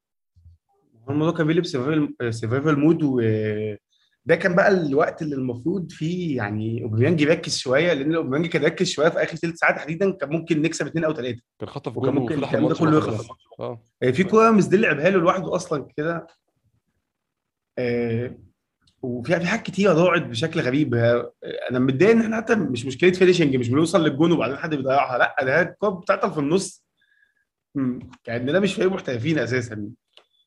الموضوع كان بيقلب survival survival mode وده كان بقى الوقت اللي المفروض فيه يعني اوباميانج يركز شوية لأن اوباميانج كان ركز شوية في آخر ثلث ساعة تحديدا كان ممكن نكسب اثنين أو ثلاثة كان خطف وكان ممكن الكلام ده كله يخلص. آه، في كورة مسدل لعبها له لوحده أصلا كده. آه، وفي في حاجات كتيرة ضاعت بشكل غريب. آه، أنا متضايق إن إحنا حتى مش مشكلة finishing مش بنوصل للجون وبعدين حد بيضيعها. لأ ده الكوره بتاعتها في النص. كأننا مش فريق محترفين أساسا.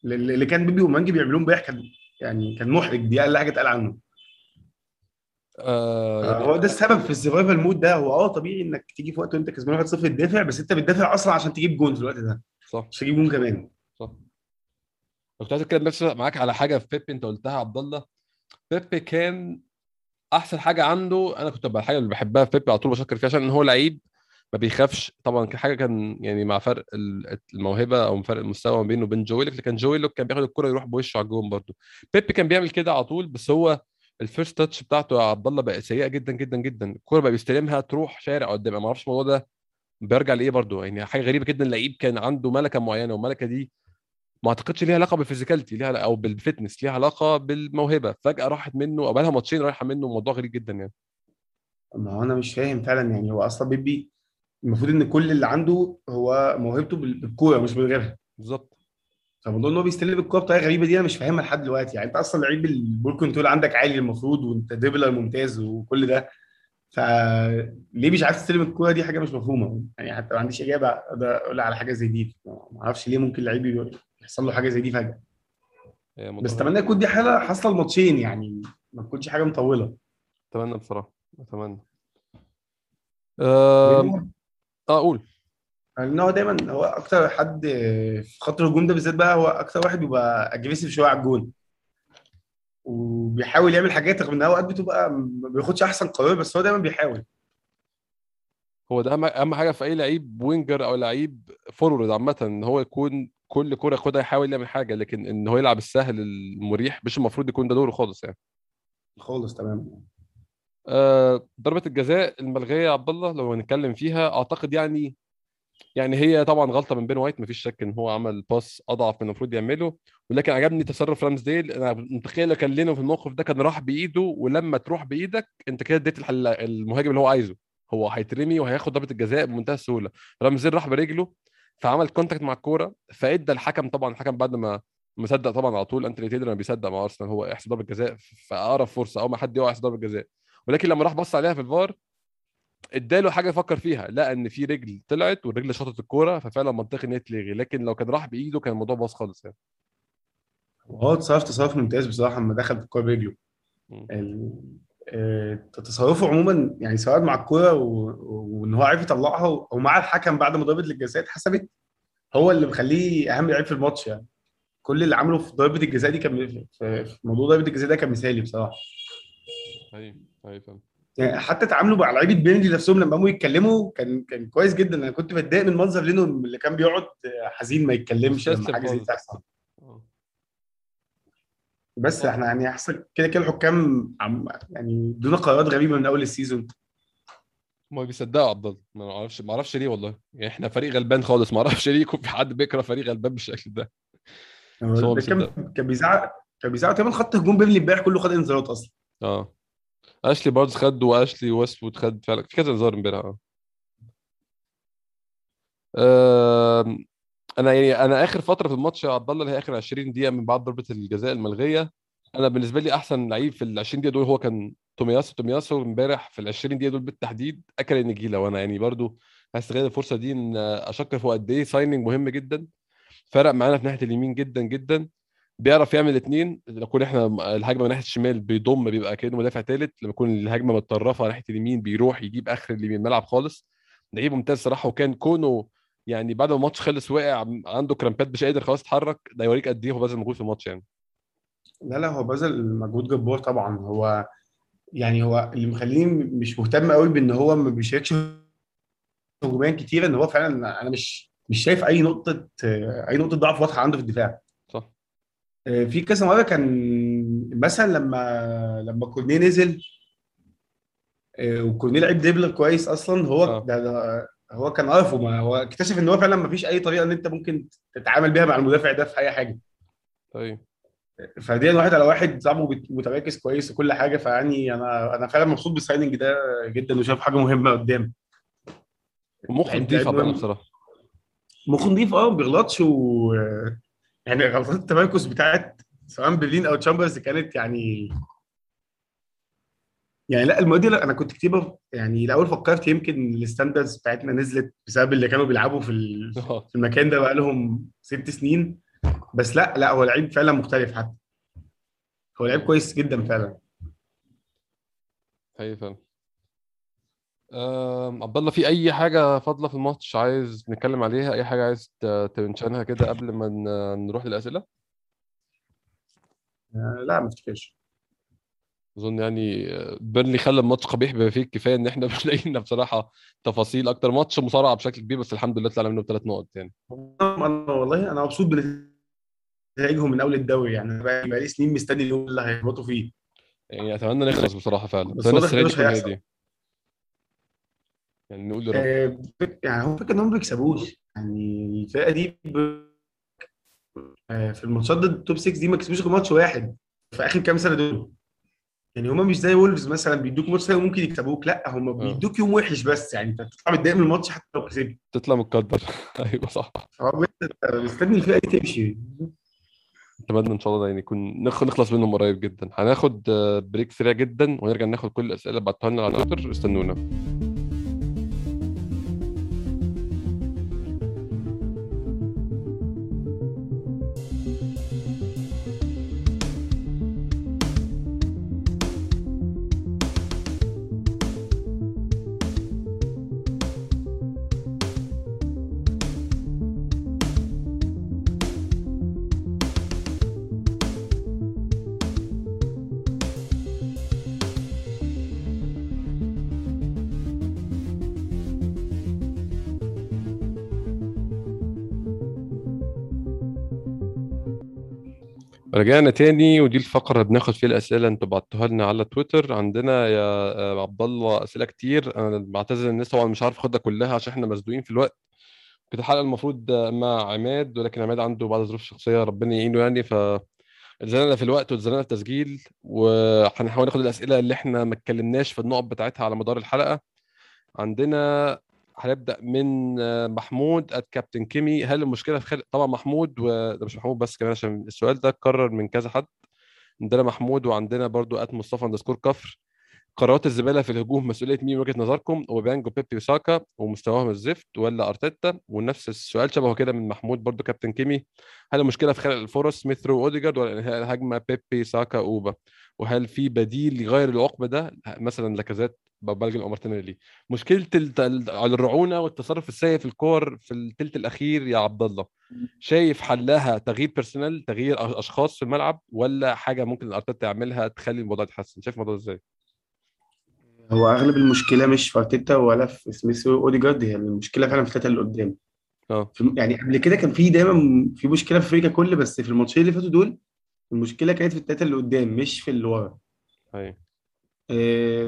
اللي كان بيبي واوباميانج بيعملوه امبارح كان يعني كان محرج. دي أقل حاجة اتقال عنه. آه، يعني هو ده السبب في ال survival mode ده. هو آه طبيعي إنك تيجي في وقت وأنت كسبان 1-0 تدافع بس أنت بتدافع أصلا عشان تجيب جون في الوقت ده. صح. مش تجيب جون كمان. صح. كنت عايز أتكلم بس معاك على حاجة في بيبي أنت قلتها عبد الله. بيبي كان أحسن حاجة عنده أنا كنت الحاجة اللي بحبها في بيبي على طول بشكر فيها عشان هو لعيب ما بيخافش. طبعا كان حاجة كان يعني مع فرق ال- الموهبة أو فرق المستوى ما بينه وبين جويلك لكن جويلك كان بياخد الكرة يروح بوشه على الجون برده بيبي كان بيعمل كده على طول بس هو ال first touch بتاعته يا عبد الله بقت سيئة جدا جدا جدا. الكرة بقى بيستلمها تروح شارع قدام. ما أعرفش الموضوع ده بيرجع لإيه برده يعني حاجة غريبة جدا لعيب كان عنده ملكة معينة والملكة دي ما أعتقدش ليها علاقة بال physicality ليها أو بال fitness ليها علاقة بالموهبة. فجأة راحت منه أو بقى لها ماتشين رايحة منه موضوع غريب جدا يعني. ما هو أنا مش فاهم فعلا يعني هو أصلا بيبي المفروض إن كل اللي عنده هو موهبته بال- بالكورة مش من غيرها. بالظبط. فموضوع إن هو بيستلم الكورة بطريقة غريبة دي أنا مش فاهمها لحد دلوقتي. يعني أنت أصلا لعيب ال ball control عندك عالي المفروض وأنت dribbler ممتاز وكل ده. فليه مش عارف تستلم الكورة دي حاجة مش مفهومة؟ يعني حتى ما عنديش إجابة أقدر أقول على حاجة زي دي. ما أعرفش ليه ممكن لعيب يحصل له حاجة زي دي فجأة. بس أتمنى يكون دي حاله حاصلة الماتشين يعني ما تكونش حاجة مطولة. أتمنى بصراحة أتمنى. آه آه أقول لأن هو دايما هو أكتر حد في خط الهجوم ده بالذات بقى هو أكتر واحد بيبقى اجريسيف شوية على الجون. وبيحاول يعمل حاجات رغم إن هو أوقات بتبقى ما بياخدش أحسن قرار بس هو دايما بيحاول. هو ده أهم حاجة في أي لعيب winger أو لعيب forward عامة إن هو يكون كل كوره ياخدها يحاول يعمل حاجة لكن إن هو يلعب السهل المريح مش المفروض يكون ده دوره خالص يعني. خالص تمام آه ضربة الجزاء الملغية يا عبد الله لو هنتكلم فيها أعتقد يعني يعني هي طبعا غلطة من بن وايت مفيش شك إن هو عمل pass أضعف من المفروض يعمله ولكن عجبني تصرف رامزديل. أنا متخيل لو كان لينو في الموقف ده كان راح بإيده ولما تروح بإيدك أنت كده اديت المهاجم اللي هو عايزه هو هيترمي وهياخد ضربة الجزاء بمنتهى السهولة. رامزديل راح برجله فعمل contact مع الكورة فادى الحكم طبعا الحكم بعد ما مصدق طبعا على طول أنتوني تيلر ما بيصدق مع أرسنال هو يحسب ضربة جزاء في اقرب فرصة أو ما حد يقع يحسب ضربة جزاء. ولكن لما راح بص عليها في الفار اداله حاجة يفكر فيها لقى إن في رجل طلعت والرجل شاطت الكورة ففعلا منطقي إن هي تلغي. لكن لو كان راح بإيده كان الموضوع باظ خالص يعني. وهو تصرف تصرف ممتاز بصراحة لما دخل في الكورة برجله تصرفه عموما يعني سواء مع الكورة و- وإن هو عارف يطلعها ومع الحكم بعد ما ضربة الجزاء اتحسبت هو اللي مخليه أهم لعيب في الماتش يعني. كل اللي عمله في ضربة الجزاء دي كان في موضوع ضربة الجزاء ده كان مثالي بصراحة. أيوه أيوه يعني حتى تعامله مع لعيبة بيرنلي نفسهم لما قاموا يتكلموا كان كان كويس جدا. أنا كنت بتضايق من منظر لينون اللي كان بيقعد حزين ما يتكلمش لما حاجة زي تحصل. آه. بس آه. إحنا يعني احسن كده كده الحكام عم يعني دون قرارات غريبة من أول ال season. ما بيصدقوا عبد الله. ما أعرفش ما أعرفش ليه والله. يعني إحنا فريق غلبان خالص. ما أعرفش ليه يكون في حد بيكره فريق غلبان بالشكل ده. كان كان بيزعق كان بيزعق كمان خط هجوم بيرنلي امبارح كله خد انذارات أصلا. آه. أشلي بارز خد وأشلي ويستوود خد فعلا. في كذا انذار امبارح آه. أنا يعني أنا آخر فترة في الماتش يا عبد الله اللي هي آخر 20 دقيقة من بعد ضربة الجزاء الملغية أنا بالنسبة لي أحسن لعيب في ال 20 دقيقة دول هو كان تومياسو تومياسو امبارح في ال 20 دقيقة دول بالتحديد أكل النجيلة. وأنا يعني برضو هستغل الفرصة دي إن أشكر في قد إيه signing مهم جدا فرق معانا في ناحية اليمين جدا جدا بيعرف يعمل الاثنين لما يكون إحنا الهجمة من ناحية الشمال بيضم بيبقى كأنه مدافع ثالث لما يكون الهجمة متطرفة ناحية اليمين بيروح يجيب آخر اليمين الملعب خالص. لعيب ممتاز صراحة وكان كونه يعني بعد ما الماتش خلص واقع عنده كرامبات مش قادر خلاص يتحرك ده يوريك قد إيه هو بذل مجهود في الماتش يعني. لا لا هو بذل مجهود جبار طبعا. هو يعني هو اللي مخليني مش مهتم قوي بإن هو ما بيشاركش هجوميا كتير إن هو فعلا أنا مش مش شايف أي نقطة أي نقطة ضعف واضحة عنده في الدفاع. صح. في كذا مرة كان مثلا لما لما كورنيه نزل وكورنيه لعيب dribbler كويس أصلا هو ده, ده هو كان عارفه ما هو اكتشف إن هو فعلا ما فيش أي طريقة إن أنت ممكن تتعامل بيها مع المدافع ده في أي حاجة. طيب. فدي واحد على واحد صعب متمركز كويس وكل حاجة فيعني أنا أنا فعلا مبسوط بال signing ده جدا وشايف حاجة مهمة قدام. ومخ لعيب نضيف بصراحة. مخ نضيف آه ما بيغلطش و يعني غلطات التمركز بتاعت سواء برلين أو تشامبرز كانت يعني يعني لا المواد دي لا، أنا كنت كتير يعني الأول فكرت يمكن الستاندردز بتاعتنا نزلت بسبب اللي كانوا بيلعبوا في آه. في المكان ده بقالهم ست سنين. بس لا لا هو لعيب فعلا مختلف حتى. هو لعيب كويس جدا فعلا. حقيقي فعلا. آم، عبد الله في أي حاجة فاضلة في الماتش عايز نتكلم عليها؟ أي حاجة عايز تنشنها كده قبل ما نروح للأسئلة؟ آه، لا ما افتكرش. أظن يعني بيرنلي خلى الماتش قبيح بما فيه الكفاية إن إحنا مش لاقيين بصراحة تفاصيل أكتر. ماتش مصارعة بشكل كبير بس الحمد لله طلعنا منه بثلاث نقط يعني. أنا والله أنا مبسوط بنتائجهم من أول الدوري يعني. بقالي سنين مستني اليوم اللي هيهبطوا فيه. يعني أتمنى نخلص بصراحة فعلا. بس السنة دي هيحصل. يعني نقول آه، يعني هو فكرة انهم ما بيكسبوش. يعني الفرقة دي ب- آه، في الماتشات ضد ال top 6 دي ما كسبوش غير ماتش واحد في آخر كام سنة دول. يعني هما مش زي وولفز مثلا بيدوك ماتش سهل وممكن يكسبوك. لا هما آه. بيدوك يوم وحش بس يعني. أنت بتطلع متضايق من الماتش حتى لو كسبت. تطلع متقدر أيوه صح. أنت مستني الفرقة دي تمشي. أتمنى إن شاء الله يعني يكون نخ- نخلص منهم قريب جدا. هناخد آه، break سريع جدا ونرجع ناخد كل الأسئلة اللي بعتوها لنا على تويتر استنونا. رجعنا تاني ودي الفقرة بناخد فيها الأسئلة أنتوا بعتوها لنا على تويتر. عندنا يا عبد الله أسئلة كتير. أنا بعتذر الناس طبعا مش عارف أخدها كلها عشان إحنا مزنوقين في الوقت. كانت الحلقة المفروض مع عماد ولكن عماد عنده بعض الظروف الشخصية ربنا يعينه يعني ف اتزنقنا في الوقت واتزنقنا في التسجيل وهنحاول ناخد الأسئلة اللي إحنا ما اتكلمناش في النقط بتاعتها على مدار الحلقة. عندنا هنبدأ من آه، محمود ات كابتن كيمي هل المشكلة في خلق طبعا محمود وده مش محمود بس كمان عشان السؤال ده اتكرر من كذا حد. عندنا محمود وعندنا برضو at مصطفى underscore كفر. قرارات الزبالة في الهجوم مسؤولية مين وجهة نظركم؟ أوباميانج وبيبي وساكا ومستواهم الزفت ولا أرتيتا؟ ونفس السؤال شبهه كده من محمود برضو كابتن كيمي هل المشكلة في خلق الفرص سميث رو اوديجارد ولا إنهاء الهجمة بيبي ساكا أوبا؟ وهل في بديل يغير العقبه ده؟ مثلا لاكازيت بالوجن أو مارتينيلي مشكلة الت- ال- على الرعونة والتصرف السيء في الكور في الثلث الأخير يا عبد الله. شايف حلها تغيير personnel تغيير أشخاص في الملعب ولا حاجة ممكن ارتيتا يعملها تخلي الموضوع يتحسن؟ شايف الموضوع إزاي؟ هو أغلب المشكلة مش في أرتيتا ولا في سميث وأوديجارد هي المشكلة فعلا في الثلاثه اللي قدام. آه. في يعني قبل كده كان في دايما في مشكلة في فريقه كل بس في الماتشين اللي فاتوا دول المشكلة كانت في الثلاثه اللي قدام مش في اللي ورا. أيوه.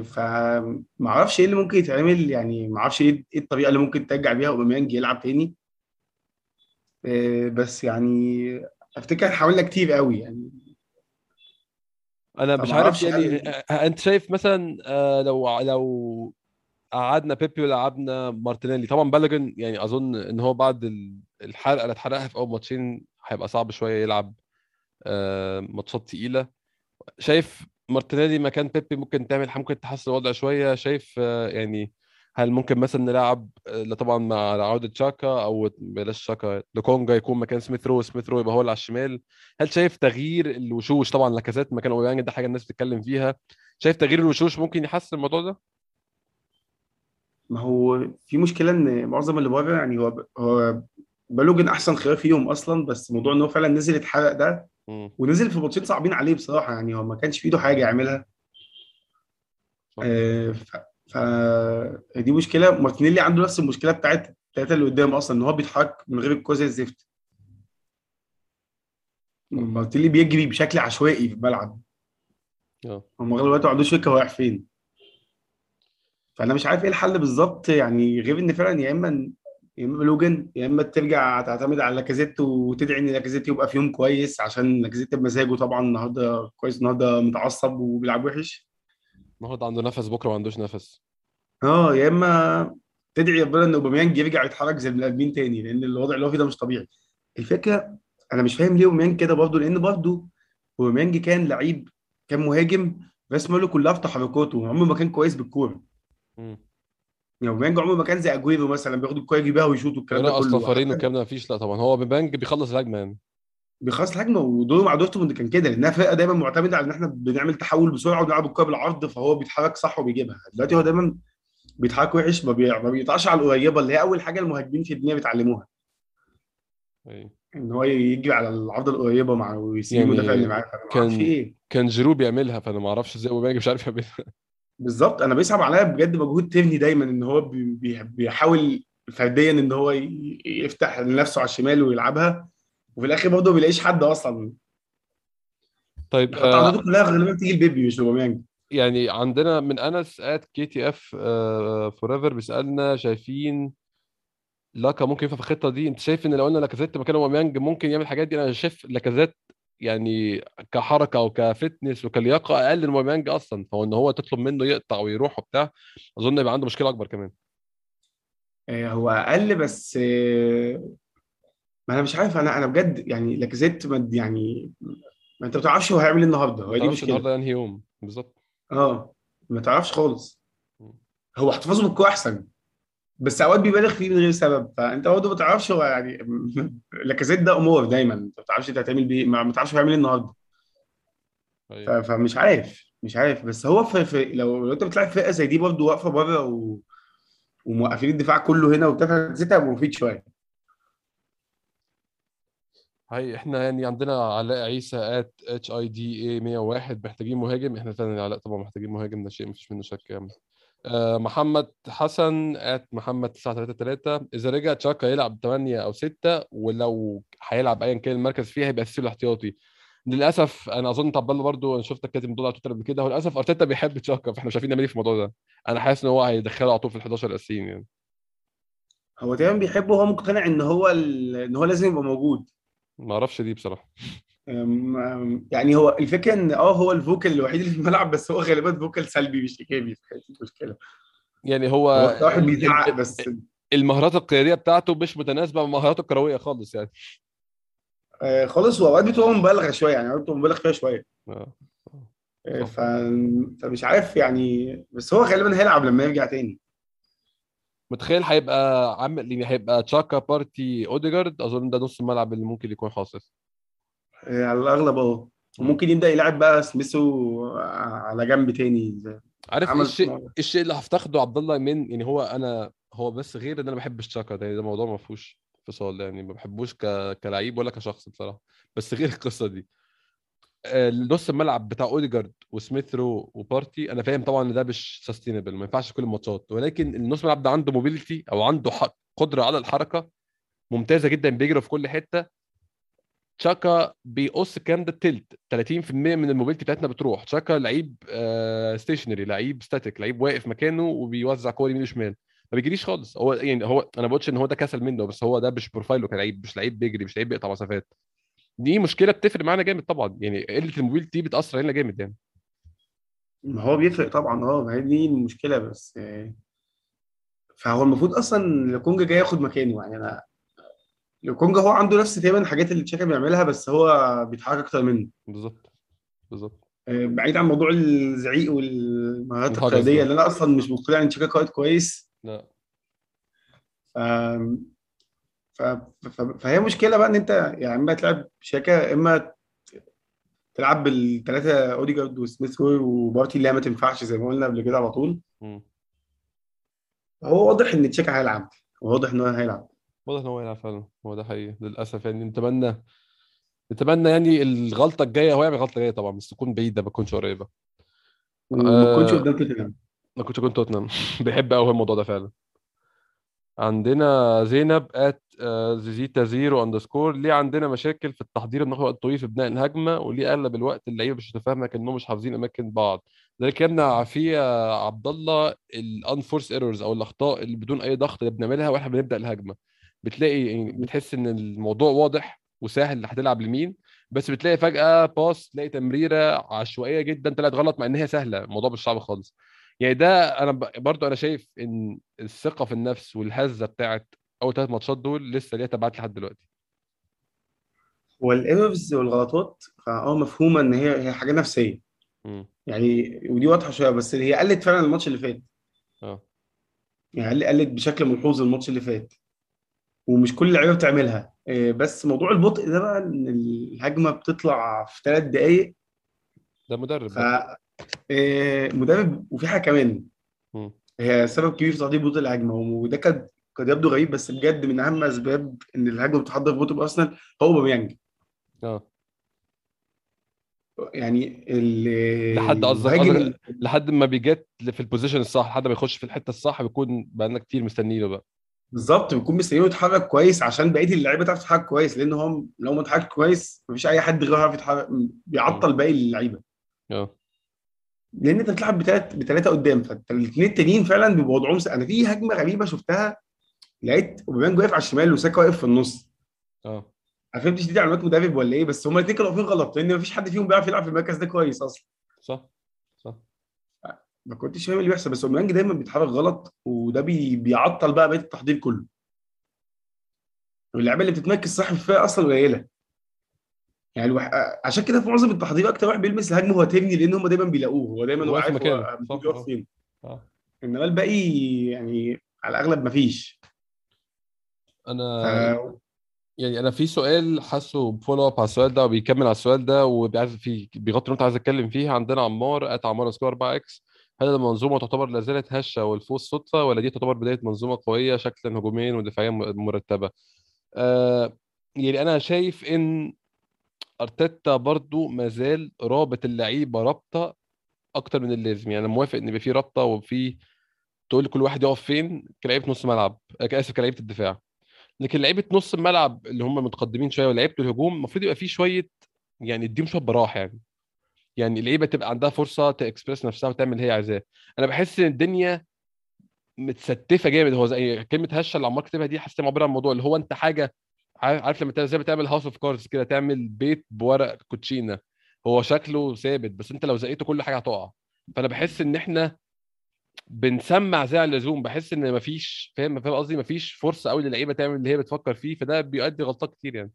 فما أعرفش إيه اللي ممكن يتعمل يعني ما أعرفش إيه إيه الطريقة اللي ممكن ترجع بيها أوباميانج يلعب تاني. إيه بس يعني أفتكر حاولنا كتير قوي يعني. أنا مش عارف يعني آه، أنت شايف مثلا آه، لو لو قعدنا بيبي ولعبنا مارتينيلي طبعا بالوجن يعني أظن إن هو بعد ال- الحرقه اللي اتحرقها في أول ماتشين هيبقى صعب شوية يلعب آه، ماتشات تقيلة. شايف مارتينيلي مكان بيبي ممكن تعمل ممكن تحسن الوضع شوية. شايف آه، يعني هل ممكن مثلا نلعب آه، طبعا مع عودة شاكا أو بلاش شاكا لوكونجا يكون مكان سميث رو سميث رو يبقى هو اللي على الشمال. هل شايف تغيير الوشوش؟ طبعا لاكازيت مكان أوباميانج ده حاجة الناس بتتكلم فيها. شايف تغيير الوشوش ممكن يحسن الموضوع ده؟ ما هو في مشكلة إن معظم اللي بره يعني هو هو بالوجن أحسن خيار فيهم أصلا بس موضوع إن هو فعلا نزل اتحرق ده ونزل في ماتشين صعبين عليه بصراحة يعني هو ما كانش في إيده حاجة يعملها. آه، ف ف دي مشكلة. مارتينيلي عنده نفس المشكلة بتاعت الثلاثه اللي قدام أصلا إن هو بيتحرك من غير الكورة زفت مارتينيلي بيجري بشكل عشوائي في الملعب. آه. هم اغلب الوقت ما عندوش فكره هو رايح فين. فأنا مش عارف إيه الحل بالظبط يعني غير إن فعلا يا إما بالوجن يا إما ترجع تعتمد على لاكازيت وتدعي إن لاكازيت يبقى في يوم كويس عشان لاكازيت بمزاجه طبعا النهارده كويس النهارده متعصب وبيلعب وحش. النهارده عنده نفس بكرة ما عندوش نفس. آه يا إما تدعي ربنا إن أوباميانج يرجع يتحرك زي البني ادمين تاني لأن الوضع اللي هو فيه ده مش طبيعي. الفكرة أنا مش فاهم ليه أوباميانج كده برضه لأن برضه أوباميانج كان لعيب كان مهاجم بس ماله كلها في تحركاته عمره ما كان كويس بالكورة. امم يعني عمره ما كان زي اجويرو مثلا بياخد الكورة يجيبها ويشوط والكلام ده كله. حتى والكلام ده مفيش لا طبعا. هو أوباميانج بيخلص الهجمة يعني. بيخلص الهجمة ودوره مع دورتموند كان كده لأنها فرقة دايما معتمدة على إن إحنا بنعمل تحول بسرعة ونلعب الكورة بالعرض فهو بيتحرك صح وبيجيبها. دلوقتي هو دايما بيتحرك وحش ما, بي... ما بيقطعش على القريبة اللي هي أول حاجة المهاجمين في الدنيا بيتعلموها. أيوة. إن هو يجري على العرضه القريبة مع ويسيب يعني المدافع اللي معاه. كان إيه. كان جيرو بيعملها فأنا ما أعرفش إزاي مش عارف يعملها. بالظبط. أنا بيصعب عليا بجد مجهود تيرني دايما إن هو بي... بي... بيحاول فرديا إن هو. يفتح لنفسه على الشمال ويلعبها. وفي الآخر برضه ما بيلاقيش حد أصلا. طيب آه كلها غالبا بتيجي لبيبي مش اوباميانج يعني عندنا من أنس at KTF forever بيسألنا شايفين لاكا ممكن ينفع في الخطة دي؟ أنت شايف إن لو قلنا لاكازيت مكان أوباميانج ممكن يعمل الحاجات دي؟ أنا شايف لاكازيت يعني كحركة وك fitness وكلياقة أقل من اوباميانج أصلا فهو إن هو تطلب منه يقطع ويروح وبتاع أظن يبقى عنده مشكلة أكبر كمان. آه، هو أقل بس آه، ما أنا مش عارف أنا أنا بجد يعني لاكازيت يعني ما أنت ما تعرفش هو هيعمل إيه النهارده ما هي دي مشكله النهارده أنهي يوم بالظبط. آه ما تعرفش خالص. هو احتفاظه بالكوره أحسن. بس اوقات بيبالغ فيه من غير سبب. فأنت برضه ما تعرفش هو يعني لاكازيت ده أمور دايما. أنت ما تعرفش أنت هتعمل بيه ما تعرفش هو هيعمل إيه النهارده. أيوه فمش عارف. مش عارف. بس هو في, في لو لو أنت بتلعب فرقة زي دي برضه واقفة بره و... وموقفين الدفاع كله هنا وبتاع فلاكازيت هيبقى مفيد شوية. هاي إحنا يعني عندنا علاء عيسى ات اتش اي دي اي 101 محتاجين مهاجم؟ إحنا فعلا علاء طبعا محتاجين مهاجم ده شيء مفيش منه شك يعني. محمد حسن at محمد 933 إذا رجع تشاكا يلعب 8 أو 6 ولو هيلعب ايا كان المركز فيه هيبقى أساسي الاحتياطي. للأسف أنا أظن طب برضه أنا شفتك كاتب الموضوع على تويتر قبل كده هو للأسف أرتيتا بيحب تشاكا فإحنا مش عارفين نعمل إيه في الموضوع ده. أنا حاسس إن هو هيدخله على طول في ال 11 الأساسيين يعني. هو دايما بيحبه وهو مقتنع إن هو ال... إن هو لازم يبقى موجود. ما أعرفش دي بصراحة. يعني هو الفكرة إن آه هو الفوكال الوحيد اللي في الملعب بس هو غالبا فوكال سلبي مش إيجابي دي المشكلة يعني هو واحد بيزعق بس المهارات القيادية بتاعته مش متناسبة مع مهاراته الكروية خالص يعني. آه خالص وأوقات بتبقى مبالغة شوية يعني أوقات بتبقى مبالغ فيها شوية. آه. آه ف... فمش عارف يعني بس هو غالبا هيلعب لما يرجع تاني. متخيل هيبقى عامل هيبقى تشاكا بارتي أوديجارد؟ أظن ده نص الملعب اللي ممكن يكون حاصل. على الأغلب آه وممكن يبدأ يلعب بقى سميث رو على جنب تاني. زي عارف عمل الشيء إيه الشيء اللي هفتقده عبد الله من يعني هو أنا هو بس غير إن أنا ما بحبش تشاكا ده, ده موضوع ما فيهوش فصال يعني ما بحبوش ك... كلعيب ولا كشخص بصراحة بس غير القصة دي. آه، نص الملعب بتاع أوديجارد وسميث رو وبارتي أنا فاهم طبعا إن ده مش sustainable ما ينفعش كل الماتشات ولكن النص الملعب ده عنده mobility أو عنده قدرة على الحركة ممتازة جدا بيجري في كل حتة. تشاكا بيقص الكلام ده التلت 30% من ال mobility بتاعتنا بتروح. تشاكا لعيب stationary لعيب static لعيب واقف مكانه وبيوزع كور يمين وشمال. ما بيجريش خالص. هو يعني هو أنا بقولش إن هو ده كسل منه بس هو ده مش profile ه كلعيب مش لعيب بيجري مش لعيب بيقطع مسافات. دي مشكلة بتفرق معانا جامد طبعا. يعني قلة ال mobility بتأثر علينا جامد يعني. ما هو بيفرق طبعا آه ما هي دي المشكلة بس آه، فهو المفروض أصلا لوكونجا جاي ياخد مكانه. يعني أنا لوكونجا هو عنده نفس تقريبا الحاجات اللي تشاكا بيعملها بس هو بيتحرك أكتر منه. بالظبط. بالظبط. آه، بعيد عن موضوع الزعيق والمهارات القيادية اللي أنا أصلا مش مقتنع إن تشاكا قائد كويس. لا. ف... ف... فهي مشكلة بقى إن أنت يعني اما تلعب شاكا إما تلعب بالثلاثه أوديجارد وسميث روي وبارتي اللي هي ما تنفعش زي ما قلنا قبل كده على طول. مم. هو واضح إن تشاكا هيلعب. واضح إن هو هيلعب. واضح إن هو يلعب فعلا. هو ده حقيقي للأسف يعني. نتمنى نتمنى يعني الغلطة الجاية هو يعمل غلطة جاية طبعا بس تكون بعيدة ما تكونش قريبة. وما تكونش أه قدام توتنهام. ما كنتش كنت توتنهام. بيحب قوي الموضوع ده فعلا. عندنا زينب at زيزيتا zero underscore ليه عندنا مشاكل في التحضير بناخد وقت طويل في بناء الهجمة وليه أغلب الوقت اللعيبة مش متفاهمه كانهم مش حافظين أماكن بعض. اللي يمنع يا عبد الله ال unforced errors أو الأخطاء اللي بدون أي ضغط اللي بنعملها وإحنا بنبدأ الهجمة. بتلاقي يعني بتحس إن الموضوع واضح وسهل هتلعب لمين بس بتلاقي فجأة pass تلاقي تمريرة عشوائية جدا طلعت غلط مع إن هي سهلة الموضوع مش صعب خالص. يعني ده أنا برضو أنا شايف إن الثقة في النفس والهزة بتاعت أول ثلاث ماتشات دول لسه ليها تبعات لحد دلوقتي. وال errors والغلطات فأه مفهومة إن هي هي حاجة نفسية. امم يعني ودي واضحة شوية بس هي قلت فعلا الماتش اللي فات. آه. يعني قل- قلت بشكل ملحوظ الماتش اللي فات. ومش كل اللعيبة بتعملها. آه، بس موضوع البطء ده بقى إن الهجمة بتطلع في ثلاث دقائق ده مدرب ف آه، مدرب وفي حاجة كمان. هي سبب كبير في تحضير بطء الهجمة. وده كان قد يبدو غريب بس بجد من أهم أسباب إن الهجمة بتحضر ببطء بارسنال هو أوباميانج. آه. يعني ال- لحد قصدك قصدك لحد ما بيجت في البوزيشن الصح لحد ما يخش في الحتة الصح بيكون بقالنا كتير مستنيينه بقى. بالظبط بيكون مستنيه يتحرك كويس عشان بقية اللعيبة تعرف تتحرك كويس لأن هو لو ما اتحرك كويس مفيش أي حد غيره يعرف يتحرك بيعطل باقي اللعيبة. آه. لأن أنت بتلعب بتلات بثلاثه قدام فالاثنين التانيين فعلا بيبقوا وضعهم أنا في هجمة غريبة شفتها لقيت أوباميانج واقف على الشمال وساكا واقف في النص. آه. ما فهمتش دي علامات مدرب ولا إيه بس هما الاثنين كانوا واقفين غلط لأن مفيش حد فيهم بيعرف يلعب في المركز ده كويس أصلا. صح. ما كنتش فاهم اللي بيحصل بس اوباميانج دايما بيتحرك غلط وده بي... بيعطل بقى بقية التحضير كله. واللعيبة اللي بتتمركز صح في الفرقة أصلا قليلة. يعني الوح... عشان كده في معظم التحضير أكتر واحد بيلمس الهجمة هو تيرني لأن هم دايما بيلاقوه هو دايما هو واقف في عارف هو فين. آه. إنما الباقي يعني على الأغلب مفيش ف أنا يعني أنا في سؤال حاسه ب follow up على السؤال ده وبيكمل على السؤال ده وبيعرف فيه بيغطي نقطه عايز أتكلم فيها. عندنا عمار at عمار underscore 4 X هل المنظومه تعتبر لا زالت هشة والفوز صدفة ولا دي تعتبر بداية منظومة قوية شكلا هجوميا ودفاعيا مرتبة؟ آه يعني أنا شايف إن أرتيتا برضو مازال رابط اللعيبة رابطة أكتر من اللازم. يعني أنا موافق إن يبقى في رابطة وفي تقول لكل واحد يقف فين كلاعيبه نص ملعب آه، آسف كلاعيبه الدفاع. لكن لعيبة نص الملعب اللي هم متقدمين شوية ولعيبة الهجوم المفروض يبقى في شوية يعني اديهم شوية براح يعني. يعني اللعيبه تبقى عندها فرصة تاكسبرس نفسها وتعمل اللي هي عايزاه. أنا بحس إن الدنيا متستفة جامد. هو زي كلمة هشة اللي عمار كاتبها دي حاسس معبره عن الموضوع اللي هو أنت حاجة عارف لما زي ما تعمل house of cards كده تعمل بيت بورق كوتشينة. هو شكله ثابت بس أنت لو زقيته كل حاجة هتقع. فأنا بحس إن إحنا بنسمع زي على اللزوم. بحس إن مفيش فاهم؟ فاهم قصدي؟ مفيش فرصة قوي للعيبة تعمل اللي هي بتفكر فيه. فده بيؤدي غلطات كتير يعني.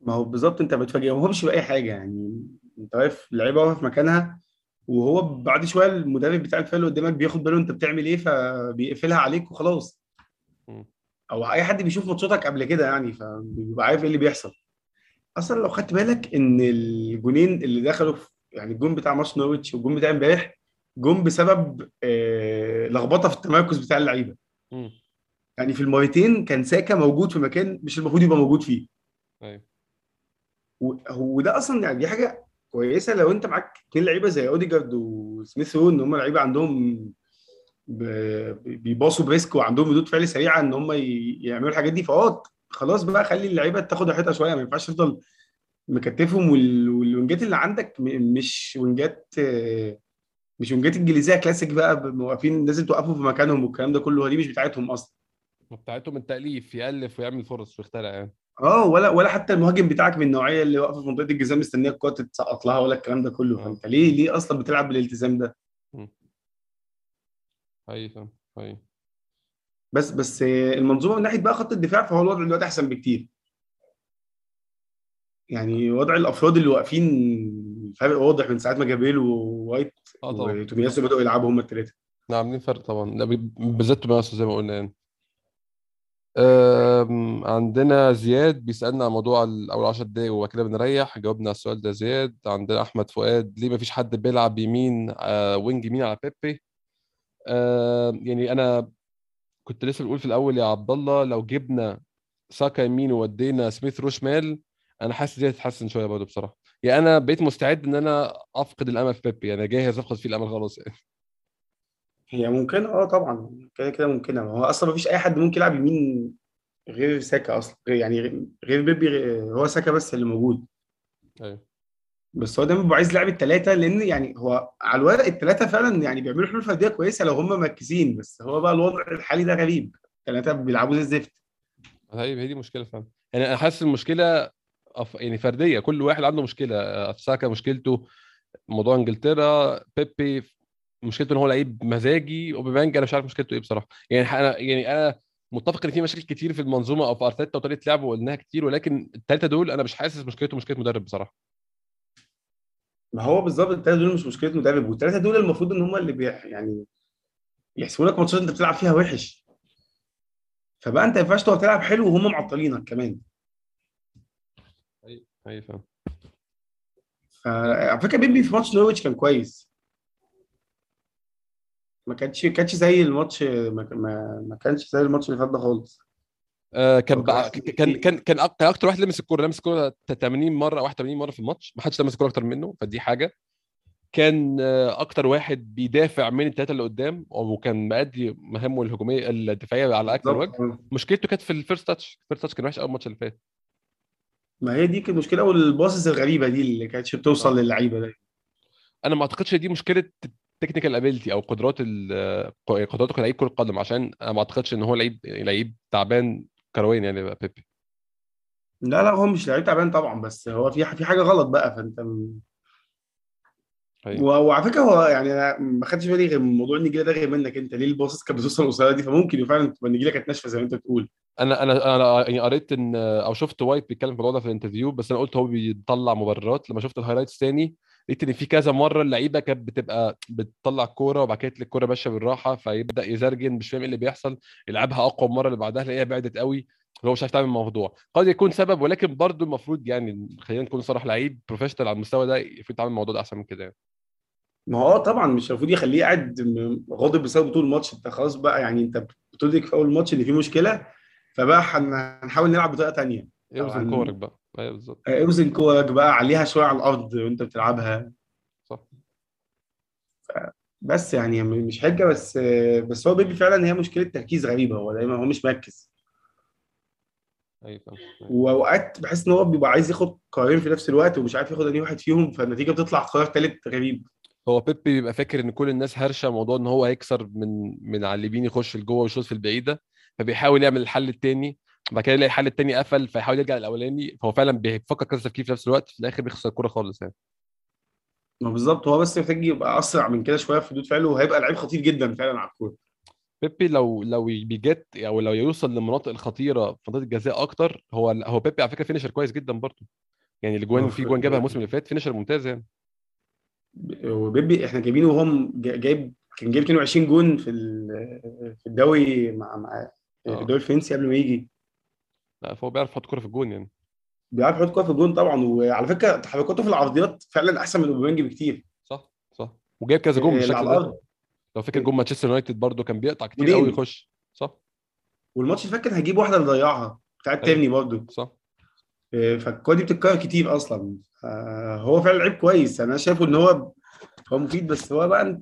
ما هو بالظبط أنت ما بتفاجئهمش بأي حاجة يعني. انت واقف اللعيبه واقفة في مكانها وهو بعد شوية المدرب بتاع الفريق اللي قدامك بياخد باله انت بتعمل إيه فبيقفلها عليك وخلاص. أو اي حد بيشوف ماتشاتك قبل كده يعني فبيبقى عارف إيه اللي بيحصل. أصلا لو خدت بالك ان الجونين اللي دخلوا في يعني الجون بتاع ماتش نويتش والجون بتاع امبارح جون بسبب آه، لخبطة في التمركز بتاع اللعيبة. يعني في المرتين كان ساكا موجود في مكان مش المفروض يبقى موجود فيه. أيوه. وده أصلا يعني دي حاجة كويسة لو أنت معاك اتنين لعيبة زي أوديجارد وسميث رو إن هم لعيبة عندهم بيباصوا ب risk وعندهم ردود فعل سريعة إن هم يعملوا الحاجات دي فأه خلاص بقى خلي اللعيبة تاخد راحتها شوية ما ينفعش تفضل مكتفهم وال- والوينجات اللي عندك مش وينجات آه، مش وينجات إنجليزية كلاسيك بقى واقفين لازم توقفوا في مكانهم والكلام ده كله دي مش بتاعتهم أصلا. بتاعتهم التأليف يألف ويعمل فرص ويخترع يعني. آه ولا ولا حتى المهاجم بتاعك من النوعية اللي واقفة في منطقة الجزاء مستنية الكورة تتسقط لها ولا الكلام ده كله. آه. فأنت ليه ليه أصلا بتلعب بالالتزام ده؟ فاهم حقيقي. بس بس المنظومة من ناحية بقى خط الدفاع فهو الوضع دلوقتي أحسن بكتير. يعني وضع الأفراد اللي واقفين فرق واضح من ساعه ما جابرييل ووايت آه طبعا. وتومياسو بدأوا يلعبوا هم الثلاثه إحنا عاملين فرق طبعا. بالذات تومياسو زي ما قلنا يعني. عندنا زياد بيسألنا عن موضوع أول 10 دقايق وبعد كده بنريح جاوبنا على السؤال ده زياد. عندنا أحمد فؤاد ليه مفيش حد بيلعب يمين آه wing يمين على بيبي؟ آه يعني أنا كنت لسه بقول في الأول يا عبد الله لو جبنا ساكا يمين وودينا سميث رو شمال أنا حاسس دي هتتحسن شوية برضه بصراحة. يعني أنا بقيت مستعد إن أنا أفقد الأمل في بيبي يعني جاهز أفقد فيه الأمل خلاص يعني. هي ممكنة آه طبعا. كده كده ممكنة. هو أصلا ما فيش أي حد ممكن يلعب يمين غير ساكا أصلا. غير يعني غير غير بيبي هو ساكا بس اللي موجود. أيوه. بس هو دايما بيبقى عايز يلعب الثلاثه لأن يعني هو على الورق الثلاثه فعلا يعني بيعملوا حلول فردية كويسة لو هم مركزين. بس هو بقى الوضع الحالي ده غريب. الثلاثه بيلعبوا زي الزفت. هي هي دي مشكلة فعلا. يعني أنا حاسس المشكلة أف... يعني فردية. كل واحد عنده مشكلة. افساكا مشكلته موضوع إنجلترا بيبي مشكلته إن هو لعيب مزاجي أوباميانج أنا مش عارف مشكلته إيه بصراحة. يعني أنا يعني أنا متفق إن في مشاكل كتير في المنظومة أو في أرتيتا وطريقة لعبه وقلناها كتير ولكن الثلاثه دول أنا مش حاسس مشكلته مشكلة مدرب بصراحة. ما هو بالظبط الثلاثه دول مش مشكلة مدرب والثلاثه دول المفروض إن هم اللي بي يعني يحسبوا لك ماتشات أنت بتلعب فيها وحش. فبقى أنت ما ينفعش تقعد تلعب حلو وهم معطلينك كمان. اي فاهم. فعلى فكرة بيبي في ماتش نورويتش كان كويس. ما كانش كانش زي الماتش ما, ما, ما كانش زي الماتش اللي فات ده خالص آه كان بقى كان. كان كان أكتر واحد لمس الكورة لمس الكورة 80 مرة 81 مرة في الماتش ما حدش لمس الكورة أكتر منه فدي حاجة كان آه، أكتر واحد بيدافع من الثلاثه اللي قدام وكان مأدي مهامه الهجومية الدفاعية على اكمل وجه. مشكلته كانت في ال first touch ال first touch كان وحش قوي الماتش اللي فات ما هي دي كانت مشكلة والباصص الغريبة دي اللي كانتش بتوصل آه. للعيبة ده أنا ما أعتقدش دي مشكلة technical ability أو قدرات ال- قدراته كلاعب كرة قدم عشان أنا ما أعتقدش إن هو لعيب لعيب تعبان كرويا يعني بقى بيبي. لا لا هو مش لعيب تعبان طبعا بس هو في في حاجة غلط بقى فأنت م- أيوة. و- وعلى فكرة هو يعني أنا ما خدتش بالي غير من موضوع النجيلة ده غير منك أنت ليه الباصص كانت بتوصل قصيره دي؟ فممكن فعلا تبقى النجيلة كانت ناشفة زي ما أنت بتقول. أنا أنا أنا يعني قريت إن أو شفت وايت بيتكلم في الموضوع ده في ال interview بس أنا قلت هو بيطلع مبررات لما شفت ال highlights تاني لقيت إن في كذا مرة اللعيبة كانت بتبقى بتطلع الكورة وبعد كده الكورة ماشية بالراحة فيبدأ يزرجن مش فاهم إيه اللي بيحصل يلعبها أقوى المره اللي بعدها تلاقيها بعدت قوي اللي هو مش عارف يتعامل مع الموضوع. قد يكون سبب ولكن برضه المفروض يعني خلينا نكون صراحة لعيب professional على المستوى ده المفروض يتعامل الموضوع ده أحسن من كده يعني. ما هو طبعا مش المفروض يخليه قاعد غاضب بسبب طول الماتش. أنت خلاص بقى يعني أنت بتدرك في أول الماتش إن في مشكلة فبقى هن- هنحاول نلعب بطريقة تانية. اوزن طبعاً. كورك بقى. أيوه بالظبط. آه، اوزن كورك بقى عليها شوية على الأرض وأنت بتلعبها. صح. بس يعني مش حجة بس آه، بس هو بيبي فعلا هي مشكلة تركيز غريبة. هو دايما هو مش مركز. أيوه أيوة. وأوقات بحس إن هو بيبقى عايز ياخد قرارين في نفس الوقت ومش عارف ياخد انهي واحد فيهم فالنتيجة بتطلع قرار ثالث غريب. هو بيبي بيبقى فاكر إن كل الناس هرشة موضوع إن هو هيكسر من من على اليمين يخش لجوه ويشوط في البعيدة فبيحاول يعمل الحل التاني. بعد كده يلاقي الحل التاني قفل فيحاول يرجع للأولاني. فهو فعلا بيفكر كذا تفكير في نفس الوقت في الآخر بيخسر الكورة خالص يعني. ما بالظبط هو بس محتاج يبقى أسرع من كده شوية في ردود فعله وهيبقى لعيب خطير جدا فعلا على الكورة. بيبي لو لو بيجت أو لو يوصل للمناطق الخطيرة في منطقه الجزاء أكتر هو هو بيبي على فكرة فينيشر كويس جدا برضه. يعني الاجوان هو في جوان جابها الموسم اللي فات finisher ممتاز يعني. وبيبي إحنا جايبينه جا- جايب كان جايب 22 جون في في الدوري مع مع آه. الدوري الفرنسي قبل ما يجي. لا، فهو بيعرف يحط كورة في الجون يعني. بيعرف يحط كورة في الجون طبعا وعلى فكرة تحركاته في العرضيات فعلا أحسن من أوباميانج بكتير. صح صح. وجايب كذا جون اللي بالشكل ده. لو فاكر جون مانشستر يونايتد برضه كان بيقطع كتير. قوي يخش. صح. والماتش اللي فات كان هيجيب واحدة اللي ضيعها بتاعت أيوة. تيرني برضه. صح. آه، فالكورة دي بتتكرر كتير أصلا. آه، هو فعلا لعيب كويس. أنا شايفه إن هو هو مفيد بس هو بقى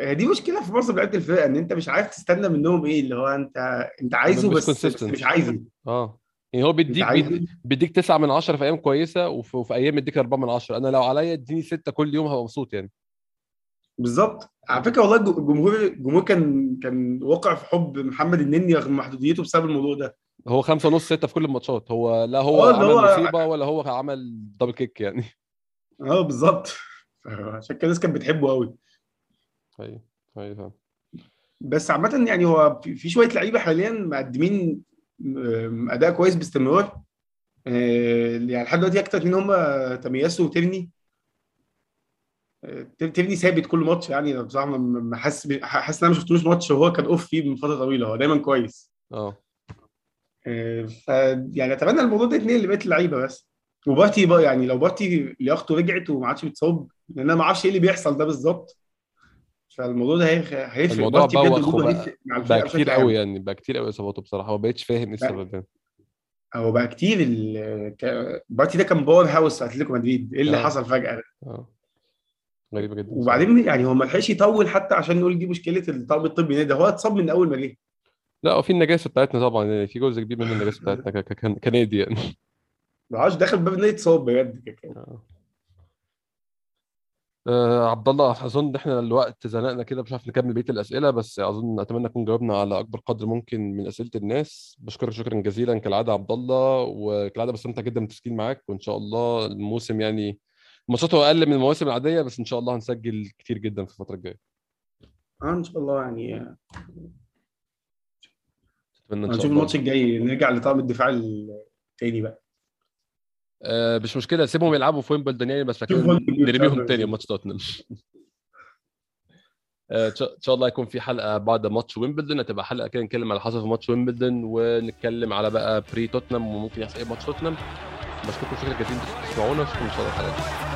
دي مشكلة في معظم لعيبه الفرقه إن أنت مش عارف تستنى منهم إيه اللي هو أنت أنت عايزه بس, بس consistent. مش عايزه. آه. يعني هو بيديك بيديك, بيديك 9 من 10 في أيام كويسة وفي, وفي أيام يديك 4 من 10 أنا لو عليا اديني 6 كل يوم هبقى مبسوط يعني. بالظبط. على فكرة والله الج- الجمهور الجمهور كان كان واقع في حب محمد النني رغم محدوديته بسبب الموضوع ده. هو 5 ونص 6 في كل الماتشات. هو لا هو آه عمل هو مصيبة ولا هو عمل دبل كيك يعني. آه بالظبط. عشان كده الناس كانت بتحبه قوي أيوه أيوه فاهم. بس عامة يعني هو في شوية لعيبة حاليا مقدمين أداء كويس باستمرار. آه، يعني لحد دلوقتي أكتر اتنين هم تمياسو وتبني آه، تبني ثابت كل ماتش يعني ما ما حاسس حاسس إن أنا ما شفتلوش ماتش. وهو كان أوف فيه من فترة طويلة هو دايما كويس. آه. آه، ف يعني أتمنى الموضوع ده يتنقل لبقية اللعيبة بس. وبارتي بقى يعني لو بارتي لياقته رجعت وما عادش بيتصاب لأن أنا ما أعرفش إيه اللي بيحصل ده بالظبط. فالموضوع ده هيفرق. الموضوع بوخ بقى الفرقة كتير قوي يعني بقى كتير قوي إصاباته بصراحة. ما بقتش فاهم إيه السبب ده. هو بقى كتير ال... بارتي ده كان power house أتلتيكو مدريد. إيه اللي آه. حصل فجأة؟ ده آه. غريبة جدا وبعدين يعني هو ما لحقش يطول حتى عشان نقول دي مشكلة الطاقم الطبي ده هو اتصاب من أول ما جه. لا وفي النجاسة بتاعتنا طبعا يعني في جزء كبير من النجاسة بتاعتنا كنادي يعني. ما داخل باب النادي اتصاب بجد. آه. عبد الله أظن إحنا الوقت زنقنا كده مش عارف نكمل بقية الأسئلة بس أظن أتمنى نكون جاوبنا على أكبر قدر ممكن من أسئلة الناس. بشكرك شكرا جزيلا كالعادة عبد الله وكالعادة بستمتع جدا بالتسجيل معاك وإن شاء الله الموسم يعني ماتشاته أقل من المواسم العادية بس إن شاء الله هنسجل كتير جدا في الفترة الجاية. آه إن شاء الله يعني. أتمنى إن شاء هنشوف الله. الماتش الجاي نرجع لطاقم الدفاع التاني بقى. آه مش مشكلة سيبهم يلعبوا في ويمبلدون يعني بس نرميهم تاني. ماتش توتنهام آه، إن شاء الله يكون في حلقة بعد ماتش ويمبلدون هتبقى حلقة كده نتكلم على اللي حصل في ماتش ويمبلدون ونتكلم على بقى pre توتنهام وممكن يحصل إيه ماتش توتنهام بشكركم شكرا جزيلا تسمعونا واشوفكم إن شاء الله الحلقة.